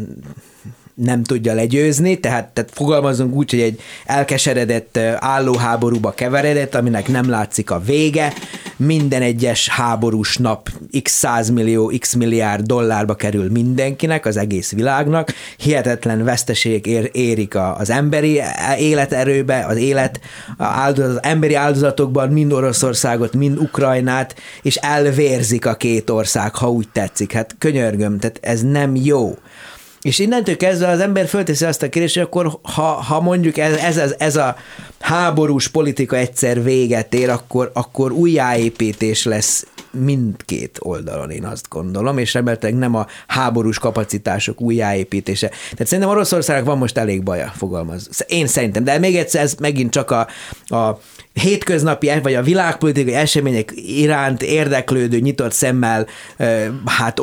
nem tudja legyőzni, tehát, tehát fogalmazunk úgy, hogy egy elkeseredett állóháborúba keveredett, aminek nem látszik a vége, minden egyes háborús nap x százmillió, x milliárd dollárba kerül mindenkinek, az egész világnak, hihetetlen veszteség ér, érik az emberi életerőbe, az élet, áldozat, az emberi áldozatokban mind Oroszországot, mind Ukrajnát, és elvérzik a két ország, ha úgy tetszik. Hát könyörgöm, tehát ez nem jó. És innentől kezdve az ember fölteszi azt a kérdést, hogy akkor ha, ha mondjuk ez, ez, ez a háborús politika egyszer véget ér, akkor, akkor újjáépítés lesz mindkét oldalon, én azt gondolom, és remélhetőleg nem a háborús kapacitások újjáépítése. Tehát szerintem Oroszországnak van most elég baja, fogalmaz. Én szerintem, de még egyszer ez megint csak a, a hétköznapi, vagy a világpolitikai események iránt érdeklődő, nyitott szemmel hát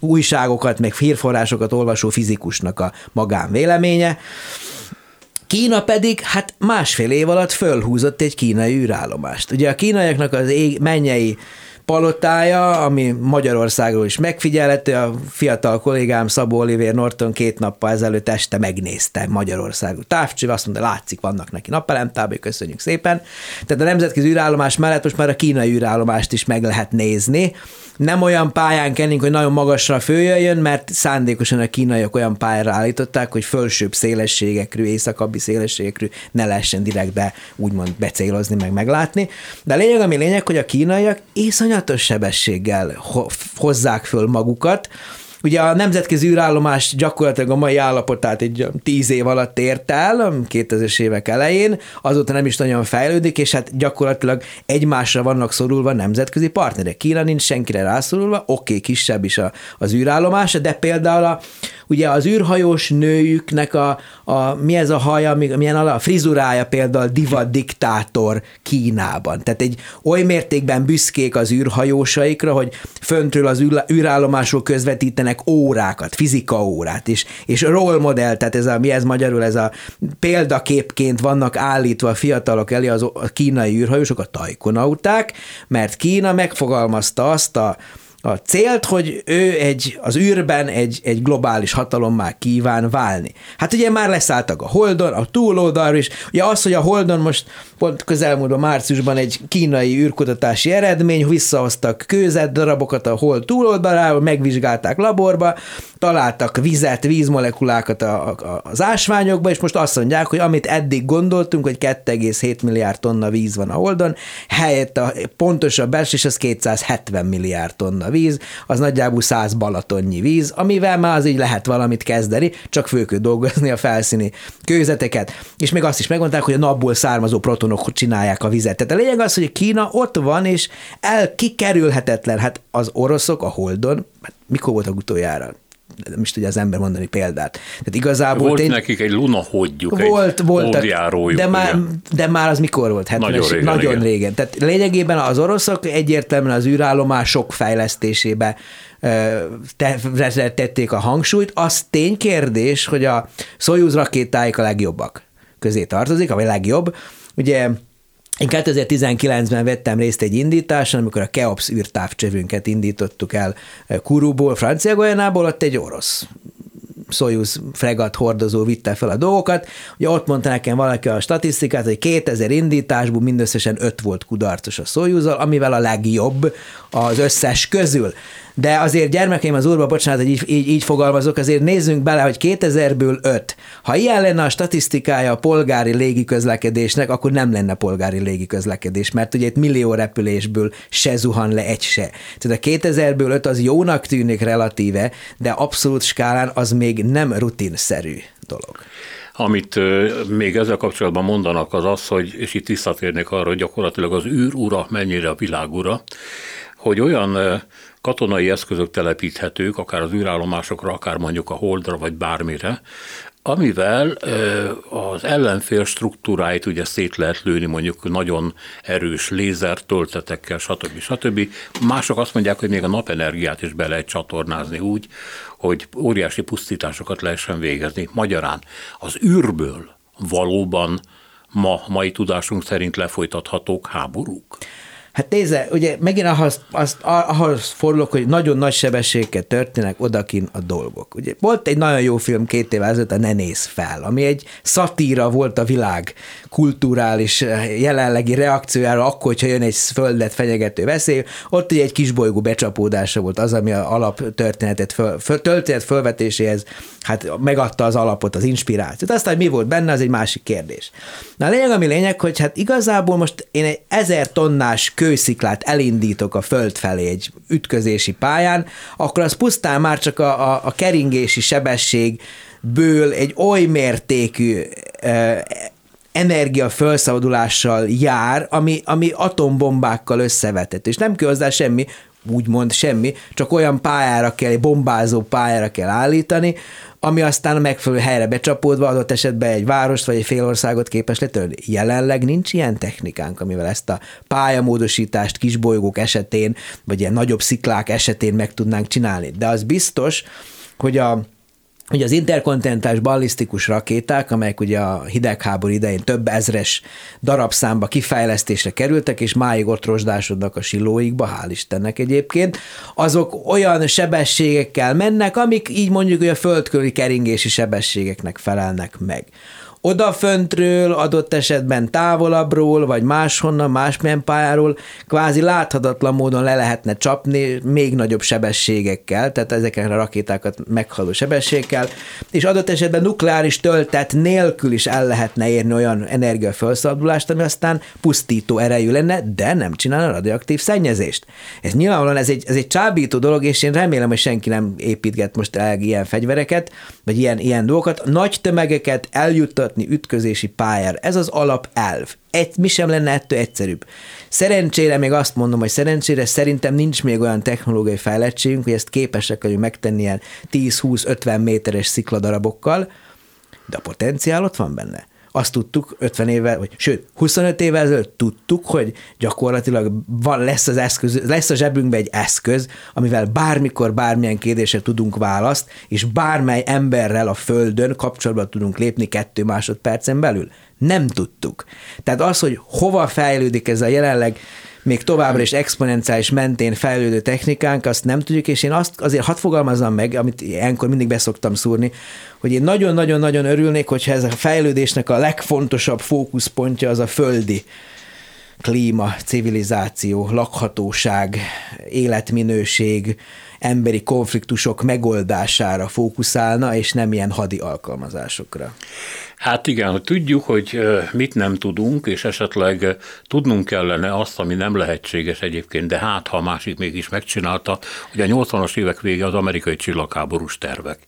újságokat, meg hírforrásokat olvasó fizikusnak a magánvéleménye. Kína pedig hát másfél év alatt fölhúzott egy kínai űrállomást. Ugye a kínaiaknak az ég, mennyei palotája, ami Magyarországról is megfigyelhető. A fiatal kollégám Szabó Oliver Norton két nappal ezelőtt este megnézte Magyarországú távcső, azt mondta, látszik, vannak neki napelemtábai, köszönjük szépen. Tehát a nemzetközi űrállomás mellett most már a kínai űrállomást is meg lehet nézni nem olyan pályán kennénk, hogy nagyon magasra följöjjön, mert szándékosan a kínaiak olyan pályára állították, hogy fölsőbb szélességekről, északabbi szélességekről ne lehessen direktbe úgymond becélozni, meg meglátni. De a lényeg, ami lényeg, hogy a kínaiak iszonyatos sebességgel hozzák föl magukat, Ugye a nemzetközi űrállomás gyakorlatilag a mai állapotát egy tíz év alatt ért el, 2000-es évek elején, azóta nem is nagyon fejlődik, és hát gyakorlatilag egymásra vannak szorulva nemzetközi partnerek. Kína nincs senkire rászorulva, oké, okay, kisebb is a, az űrállomása, de például a, ugye az űrhajós nőjüknek a, a mi ez a haja, milyen a frizurája például divat diktátor Kínában. Tehát egy oly mértékben büszkék az űrhajósaikra, hogy föntről az űrállomásról közvetítenek órákat, fizika órát, és, és role model, tehát ez a, mi ez magyarul, ez a példaképként vannak állítva a fiatalok elé az, a kínai űrhajósok, a tajkonauták, mert Kína megfogalmazta azt a a célt, hogy ő egy, az űrben egy, egy globális hatalommá kíván válni. Hát ugye már leszálltak a Holdon, a túloldalról is. Ugye az, hogy a Holdon most pont közelmúlva márciusban egy kínai űrkutatási eredmény, visszahoztak kőzet darabokat a Hold túloldaláról, megvizsgálták laborba, találtak vizet, vízmolekulákat a, a, az ásványokba, és most azt mondják, hogy amit eddig gondoltunk, hogy 2,7 milliárd tonna víz van a Holdon, helyett a pontosabb belsés az 270 milliárd tonna víz, az nagyjából 100 balatonnyi víz, amivel már az így lehet valamit kezdeni, csak föl dolgozni a felszíni kőzeteket. És még azt is megmondták, hogy a napból származó protonok csinálják a vizet. Tehát a lényeg az, hogy Kína ott van, és elkikerülhetetlen. Hát az oroszok a Holdon, hát mikor voltak utoljára? Nem is tudja az ember mondani példát. Tehát igazából volt tény... nekik egy lunahodjuk, volt, egy volt, de már, de már az mikor volt? Hát nagyon régen. Nagyon régen. régen. Tehát lényegében az oroszok egyértelműen az űrállomások fejlesztésébe tették a hangsúlyt. Az ténykérdés, hogy a Soyuz rakétáik a legjobbak közé tartozik, vagy legjobb. Ugye én 2019-ben vettem részt egy indításon, amikor a Keops űrtávcsövünket indítottuk el Kuruból, Francia Golyánából, ott egy orosz Soyuz fregat hordozó vitte fel a dolgokat. Ugye ott mondta nekem valaki a statisztikát, hogy 2000 indításból mindösszesen 5 volt kudarcos a soyuz amivel a legjobb az összes közül. De azért gyermekeim az úrba, bocsánat, hogy így, így, így fogalmazok, azért nézzünk bele, hogy 2000-ből 5. Ha ilyen lenne a statisztikája a polgári légiközlekedésnek, akkor nem lenne polgári légiközlekedés, mert ugye itt millió repülésből se zuhan le egy se. Tehát a 2000-ből 5 az jónak tűnik relatíve, de abszolút skálán az még nem rutinszerű dolog. Amit még ezzel kapcsolatban mondanak az az, hogy, és itt visszatérnék arra, hogy gyakorlatilag az űrura mennyire a világura, hogy olyan katonai eszközök telepíthetők, akár az űrállomásokra, akár mondjuk a Holdra, vagy bármire, amivel az ellenfél struktúráit ugye szét lehet lőni mondjuk nagyon erős lézertöltetekkel, stb. stb. Mások azt mondják, hogy még a napenergiát is be lehet csatornázni úgy, hogy óriási pusztításokat lehessen végezni. Magyarán az űrből valóban ma, mai tudásunk szerint lefolytathatók háborúk? Hát nézze, ugye megint ahhoz, azt, ahhoz fordulok, hogy nagyon nagy sebességgel történnek odakin a dolgok. Ugye volt egy nagyon jó film két évvel ezelőtt, a Ne néz fel, ami egy szatíra volt a világ kulturális eh, jelenlegi reakciójára, akkor, hogyha jön egy földet fenyegető veszély, ott egy kisbolygó becsapódása volt az, ami a alap történetet föl, föl, történet fölvetéséhez hát megadta az alapot, az inspirációt. Aztán, hogy mi volt benne, az egy másik kérdés. Na a lényeg, ami lényeg, hogy hát igazából most én egy ezer tonnás kősziklát elindítok a föld felé egy ütközési pályán, akkor az pusztán már csak a, a, a keringési sebességből egy oly mértékű e, energia felszabadulással jár, ami, ami atombombákkal összevetett, és nem kell hozzá semmi, úgymond semmi, csak olyan pályára kell, bombázó pályára kell állítani, ami aztán a megfelelő helyre becsapódva adott esetben egy várost vagy egy félországot képes letörni. Jelenleg nincs ilyen technikánk, amivel ezt a pályamódosítást kisbolygók esetén, vagy ilyen nagyobb sziklák esetén meg tudnánk csinálni. De az biztos, hogy a Ugye az interkontinentális ballisztikus rakéták, amelyek ugye a hidegháború idején több ezres darabszámba kifejlesztésre kerültek, és máig ott rozsdásodnak a silóikba, hál' Istennek egyébként, azok olyan sebességekkel mennek, amik így mondjuk hogy a földköri keringési sebességeknek felelnek meg odaföntről, adott esetben távolabbról, vagy máshonnan, másmilyen pályáról kvázi láthatatlan módon le lehetne csapni még nagyobb sebességekkel, tehát ezeken a rakétákat meghaló sebességekkel, és adott esetben nukleáris töltet nélkül is el lehetne érni olyan energiafelszabadulást, ami aztán pusztító erejű lenne, de nem csinálna radioaktív szennyezést. Ez nyilvánvalóan ez egy, ez egy csábító dolog, és én remélem, hogy senki nem építget most el ilyen fegyvereket, vagy ilyen, ilyen dolgokat. Nagy tömegeket eljuttat mutatni ütközési pályára. Ez az alapelv. Egy, mi sem lenne ettől egyszerűbb. Szerencsére még azt mondom, hogy szerencsére szerintem nincs még olyan technológiai fejlettségünk, hogy ezt képesek vagyunk megtenni ilyen 10-20-50 méteres szikladarabokkal, de a potenciál ott van benne azt tudtuk 50 évvel, vagy sőt, 25 évvel ezelőtt tudtuk, hogy gyakorlatilag van, lesz, az eszköz, lesz a zsebünkben egy eszköz, amivel bármikor, bármilyen kérdésre tudunk választ, és bármely emberrel a Földön kapcsolatba tudunk lépni kettő másodpercen belül. Nem tudtuk. Tehát az, hogy hova fejlődik ez a jelenleg még továbbra is exponenciális mentén fejlődő technikánk, azt nem tudjuk, és én azt azért hadd fogalmazzam meg, amit ilyenkor mindig beszoktam szúrni, hogy én nagyon-nagyon-nagyon örülnék, hogyha ez a fejlődésnek a legfontosabb fókuszpontja az a földi klíma, civilizáció, lakhatóság, életminőség, emberi konfliktusok megoldására fókuszálna, és nem ilyen hadi alkalmazásokra. Hát igen, hogy tudjuk, hogy mit nem tudunk, és esetleg tudnunk kellene azt, ami nem lehetséges egyébként, de hát ha a másik mégis megcsinálta, hogy a 80-as évek vége az amerikai csillagháborús tervek.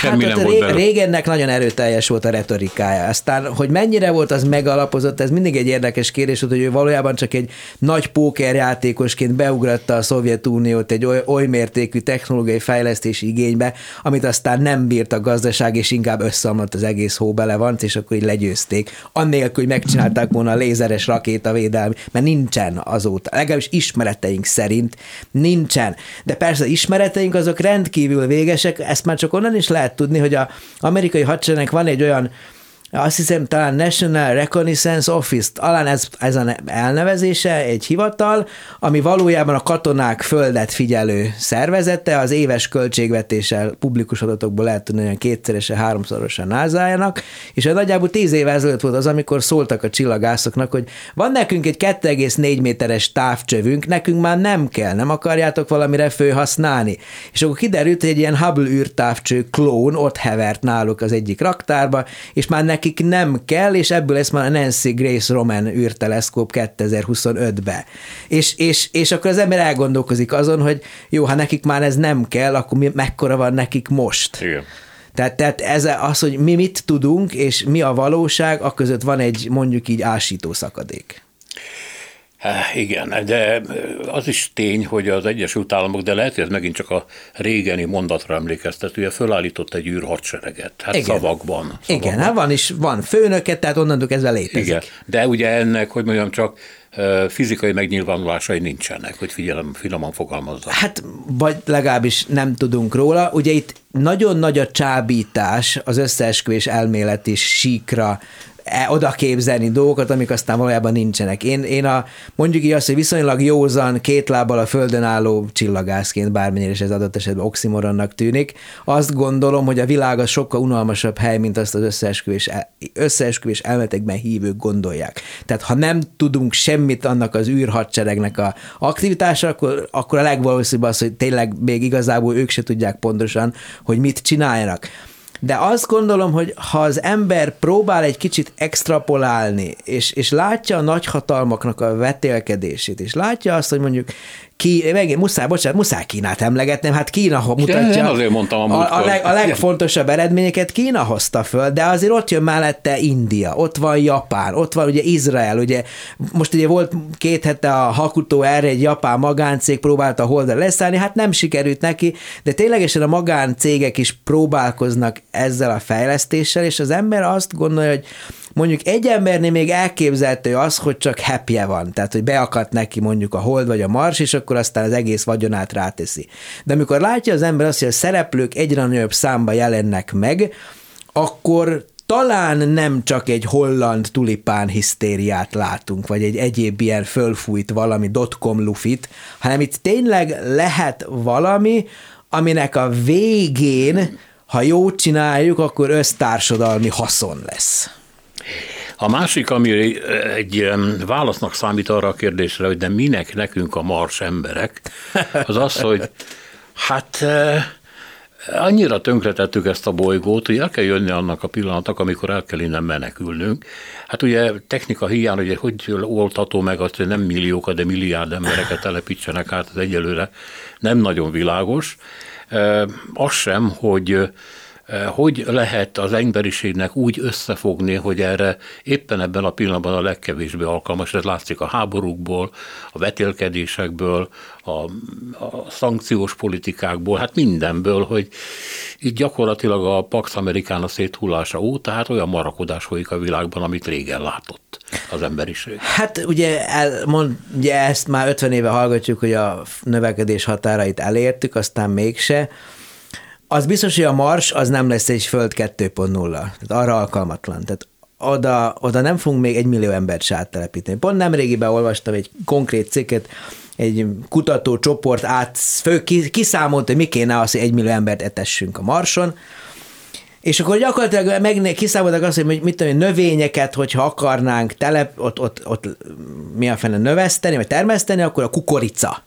Semmi hát nem volt bele. Régennek nagyon erőteljes volt a retorikája. Aztán, hogy mennyire volt az megalapozott, ez mindig egy érdekes kérdés hogy ő valójában csak egy nagy pókerjátékosként beugratta a Szovjetuniót egy oly, oly mértékű technológiai fejlesztési igénybe, amit aztán nem bírt a gazdaság, és inkább összeomlott az egész hó bele van, és akkor így legyőzték. Annélkül, hogy megcsinálták volna a lézeres rakétavédelmi, mert nincsen azóta. Legalábbis ismereteink szerint nincsen. De persze ismereteink azok rendkívül végesek, ezt már csak onnan is lehet tudni, hogy a amerikai hadseregnek van egy olyan azt hiszem talán National Reconnaissance Office, talán ez, ez a elnevezése, egy hivatal, ami valójában a katonák földet figyelő szervezete, az éves költségvetéssel publikus adatokból lehet tudni, hogy kétszeresen, háromszorosan názájának, és nagyjából tíz év ezelőtt volt az, amikor szóltak a csillagászoknak, hogy van nekünk egy 2,4 méteres távcsövünk, nekünk már nem kell, nem akarjátok valamire főhasználni. És akkor kiderült, hogy egy ilyen Hubble űrtávcső klón ott hevert náluk az egyik raktárba, és már nekik nekik nem kell, és ebből lesz már a Nancy Grace Roman űrteleszkóp 2025-be. És, és, és akkor az ember elgondolkozik azon, hogy jó, ha nekik már ez nem kell, akkor mi, mekkora van nekik most? Igen. Tehát, tehát ez az, hogy mi mit tudunk, és mi a valóság, a között van egy mondjuk így ásító szakadék. Igen, de az is tény, hogy az Egyesült Államok, de lehet, hogy ez megint csak a régeni mondatra emlékeztetője, fölállított egy űrhadsereget. Hát Igen. szavakban. szavakban. Igen, hát van is, van főnöke, tehát onnantól kezdve létezik. Igen, de ugye ennek, hogy mondjam, csak fizikai megnyilvánulásai nincsenek, hogy figyelem, finoman fogalmazza. Hát, vagy legalábbis nem tudunk róla. Ugye itt nagyon nagy a csábítás az összeesküvés elméleti síkra oda képzelni dolgokat, amik aztán valójában nincsenek. Én, én a, mondjuk így azt, hogy viszonylag józan, két lábbal a földön álló csillagászként, bármennyire is ez adott esetben oximoronnak tűnik, azt gondolom, hogy a világ az sokkal unalmasabb hely, mint azt az összeesküvés, összeesküvés elmetekben hívők gondolják. Tehát ha nem tudunk semmit annak az űrhadseregnek a aktivitása, akkor, akkor a legvalószínűbb az, hogy tényleg még igazából ők se tudják pontosan, hogy mit csináljanak. De azt gondolom, hogy ha az ember próbál egy kicsit extrapolálni, és, és látja a nagyhatalmaknak a vetélkedését, és látja azt, hogy mondjuk ki, megint muszáj, bocsánat, muszáj Kínát emlegetnem, hát Kína mutatja. Én azért mondtam a, a, leg, a legfontosabb eredményeket Kína hozta föl, de azért ott jön mellette India, ott van Japán, ott van ugye Izrael, ugye most ugye volt két hete a Hakuto erre egy japán magáncég próbálta a holdra leszállni, hát nem sikerült neki, de ténylegesen a magáncégek is próbálkoznak ezzel a fejlesztéssel, és az ember azt gondolja, hogy Mondjuk egy embernél még elképzelhető az, hogy csak happy van, tehát hogy beakadt neki mondjuk a hold vagy a mars, és akkor aztán az egész vagyonát ráteszi. De amikor látja az ember azt, hogy a szereplők egyre nagyobb számba jelennek meg, akkor talán nem csak egy holland tulipán hisztériát látunk, vagy egy egyéb ilyen fölfújt valami dotcom lufit, hanem itt tényleg lehet valami, aminek a végén, ha jót csináljuk, akkor össztársadalmi haszon lesz. A másik, ami egy válasznak számít arra a kérdésre, hogy de minek nekünk a mars emberek, az az, hogy hát eh, annyira tönkretettük ezt a bolygót, hogy el kell jönni annak a pillanatnak, amikor el kell innen menekülnünk. Hát ugye technika hiány, hogy hogy oltató meg azt, hogy nem milliókat, de milliárd embereket telepítsenek át, az egyelőre nem nagyon világos. Eh, az sem, hogy hogy lehet az emberiségnek úgy összefogni, hogy erre éppen ebben a pillanatban a legkevésbé alkalmas, ez látszik a háborúkból, a vetélkedésekből, a, a szankciós politikákból, hát mindenből, hogy itt gyakorlatilag a Pax Americana széthullása óta, hát olyan marakodás folyik a világban, amit régen látott az emberiség. Hát ugye, el, mond, ugye ezt már 50 éve hallgatjuk, hogy a növekedés határait elértük, aztán mégse az biztos, hogy a Mars az nem lesz egy Föld 2.0, tehát arra alkalmatlan. Tehát oda, oda nem fogunk még egy millió embert se áttelepíteni. Pont nemrégiben olvastam egy konkrét cikket, egy kutatócsoport át, fő, kiszámolt, hogy mi kéne az, hogy egy millió embert etessünk a Marson, és akkor gyakorlatilag meg kiszámoltak azt, hogy mit tudom, növényeket, hogyha akarnánk telep, ott, ott, ott mi a fene növeszteni, vagy termeszteni, akkor a kukorica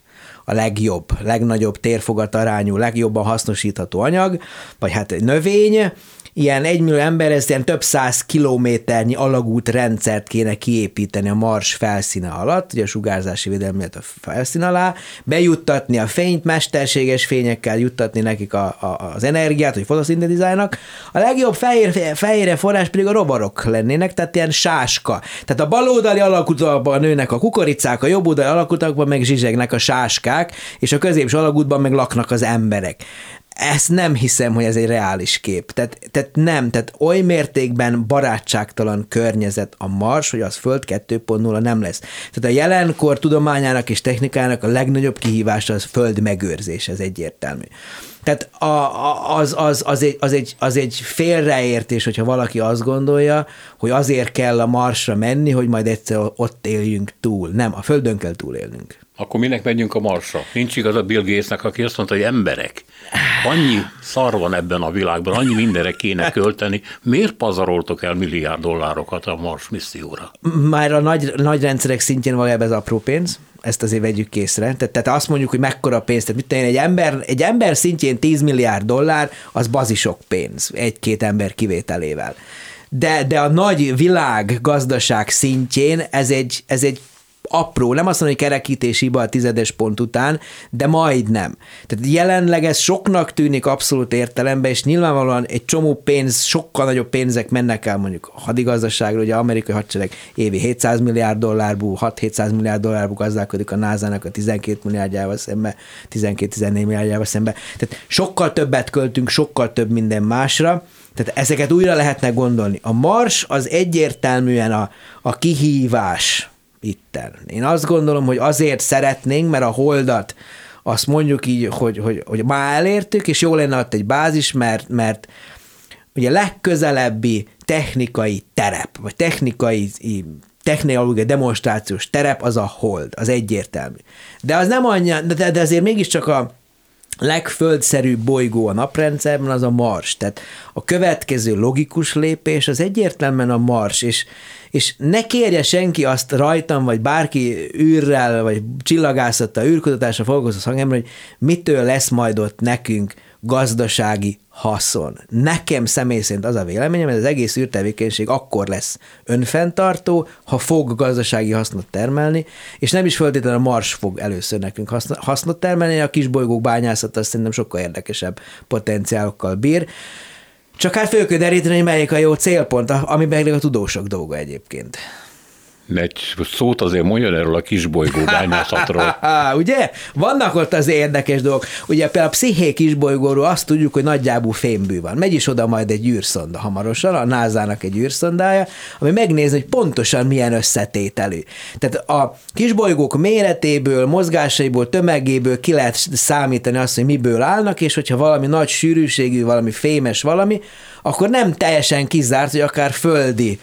a legjobb, legnagyobb térfogat arányú, legjobban hasznosítható anyag, vagy hát egy növény, ilyen egymillió ember, ez ilyen több száz kilométernyi alagút rendszert kéne kiépíteni a Mars felszíne alatt, ugye a sugárzási védelmi a felszín alá, bejuttatni a fényt, mesterséges fényekkel juttatni nekik a, a, az energiát, hogy fotoszintetizálnak. A legjobb fehér, fehérre forrás pedig a rovarok lennének, tehát ilyen sáska. Tehát a baloldali alakutakban nőnek a kukoricák, a jobboldali alakutakban meg zsizsegnek a sáskák, és a középső alagútban meg laknak az emberek ezt nem hiszem, hogy ez egy reális kép. Tehát, tehát nem, tehát oly mértékben barátságtalan környezet a Mars, hogy az Föld 2.0 nem lesz. Tehát a jelenkor tudományának és technikának a legnagyobb kihívása az Föld megőrzés, ez egyértelmű. Tehát a, a, az, az, az, egy, az, egy, az egy félreértés, hogyha valaki azt gondolja, hogy azért kell a Marsra menni, hogy majd egyszer ott éljünk túl. Nem, a Földön kell túlélnünk. Akkor minek megyünk a Marsra? Nincs igaz a Bill Gatesnek, aki azt mondta, hogy emberek. Annyi szar van ebben a világban, annyi mindenre kéne költeni. Miért pazaroltok el milliárd dollárokat a Mars misszióra? Már a nagy, nagy rendszerek szintjén valójában ez apró pénz, ezt azért vegyük készre. Tehát, tehát azt mondjuk, hogy mekkora pénz, tehát mit egy ember, egy ember szintjén 10 milliárd dollár, az bazisok pénz, egy-két ember kivételével. De, de a nagy világ gazdaság szintjén ez egy, ez egy apró, nem azt mondom, hogy kerekítés hiba a tizedes pont után, de majdnem. Tehát jelenleg ez soknak tűnik abszolút értelemben, és nyilvánvalóan egy csomó pénz, sokkal nagyobb pénzek mennek el mondjuk a hadigazdaságra, ugye amerikai hadsereg évi 700 milliárd dollárból, 6-700 milliárd dollárból gazdálkodik a NASA-nak a 12 milliárdjával szembe, 12-14 milliárdjával szembe. Tehát sokkal többet költünk, sokkal több minden másra, tehát ezeket újra lehetne gondolni. A Mars az egyértelműen a, a kihívás, itten. Én azt gondolom, hogy azért szeretnénk, mert a holdat azt mondjuk így, hogy, hogy, hogy már elértük, és jó lenne ott egy bázis, mert, mert ugye legközelebbi technikai terep, vagy technikai technológiai demonstrációs terep az a hold, az egyértelmű. De az nem annyi, de, de azért mégiscsak a legföldszerűbb bolygó a naprendszerben az a Mars. Tehát a következő logikus lépés az egyértelműen a Mars, és, és ne kérje senki azt rajtam, vagy bárki űrrel, vagy csillagászattal, űrkutatásra foglalkozó szakember, hogy mitől lesz majd ott nekünk gazdasági haszon. Nekem személy szerint az a véleményem, hogy az egész űrtevékenység akkor lesz önfenntartó, ha fog gazdasági hasznot termelni, és nem is feltétlenül a Mars fog először nekünk hasznot termelni, a kisbolygók bányászata szerintem sokkal érdekesebb potenciálokkal bír. Csak hát föl kell deríteni, hogy melyik a jó célpont, ami meg a tudósok dolga egyébként. Egy szót azért mondjon erről a kisbolygó bányászatról. (laughs) Ugye? Vannak ott az érdekes dolgok. Ugye például a psziché kisbolygóról azt tudjuk, hogy nagyjából fémbű van. Megy is oda majd egy űrszonda hamarosan, a NASA-nak egy űrszondája, ami megnézi, hogy pontosan milyen összetételű. Tehát a kisbolygók méretéből, mozgásaiból, tömegéből ki lehet számítani azt, hogy miből állnak, és hogyha valami nagy sűrűségű, valami fémes valami, akkor nem teljesen kizárt, hogy akár földi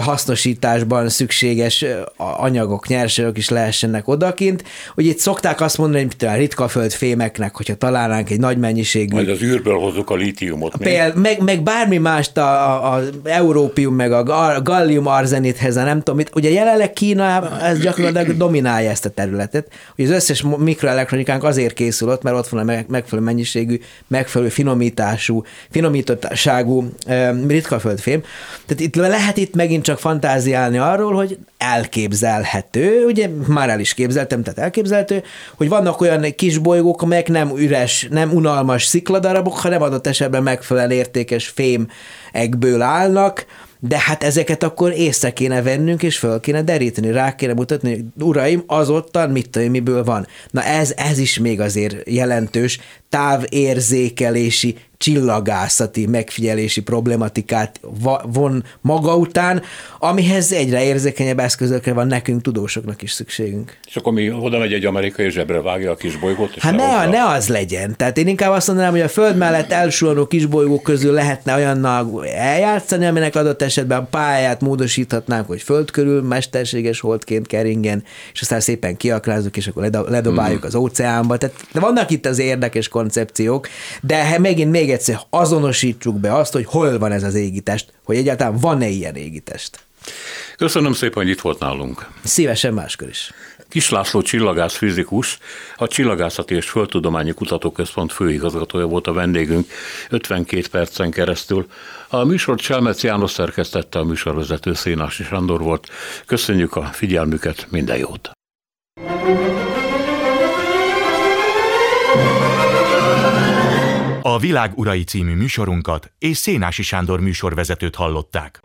hasznosításban szükséges anyagok, nyersanyagok is lehessenek odakint. Ugye itt szokták azt mondani, hogy a ritka földfémeknek, hogyha találnánk egy nagy mennyiségű... Majd az űrből hozzuk a lítiumot. Például, meg, meg bármi mást a, a, európium, meg a gallium arzenithez, nem tudom mit. Ugye jelenleg Kína ez gyakorlatilag dominálja ezt a területet. Ugye az összes mikroelektronikánk azért készül ott, mert ott van a megfelelő mennyiségű, megfelelő finomítású, finomítottságú ritka földfém. Tehát itt lehet itt megint megint csak fantáziálni arról, hogy elképzelhető, ugye már el is képzeltem, tehát elképzelhető, hogy vannak olyan kis bolygók, amelyek nem üres, nem unalmas szikladarabok, hanem adott esetben megfelelően értékes fémekből állnak, de hát ezeket akkor észre kéne vennünk, és föl kéne deríteni, rá kéne mutatni, hogy uraim, az ottan mit tudom, miből van. Na ez, ez is még azért jelentős távérzékelési csillagászati megfigyelési problematikát von maga után, amihez egyre érzékenyebb eszközökre van nekünk, tudósoknak is szükségünk. És akkor mi oda megy egy amerikai zsebre vágja a kisbolygót? Hát ne, ne az legyen. Tehát én inkább azt mondanám, hogy a Föld mellett elsuhanó kisbolygók közül lehetne olyannal eljátszani, aminek adott esetben a pályát módosíthatnánk, hogy Föld körül mesterséges holdként keringen, és aztán szépen kiakrázzuk, és akkor ledobáljuk mm. az óceánba. Tehát de vannak itt az érdekes koncepciók, de megint még egyszer azonosítsuk be azt, hogy hol van ez az égitest, hogy egyáltalán van-e ilyen égitest. Köszönöm szépen, hogy itt volt nálunk. Szívesen máskor is. Kis László csillagász fizikus, a Csillagászati és Földtudományi Kutatóközpont főigazgatója volt a vendégünk 52 percen keresztül. A műsor Cselmec János szerkesztette, a műsorvezető Szénási Sándor volt. Köszönjük a figyelmüket, minden jót! A Világ Urai című műsorunkat és Szénási Sándor műsorvezetőt hallották.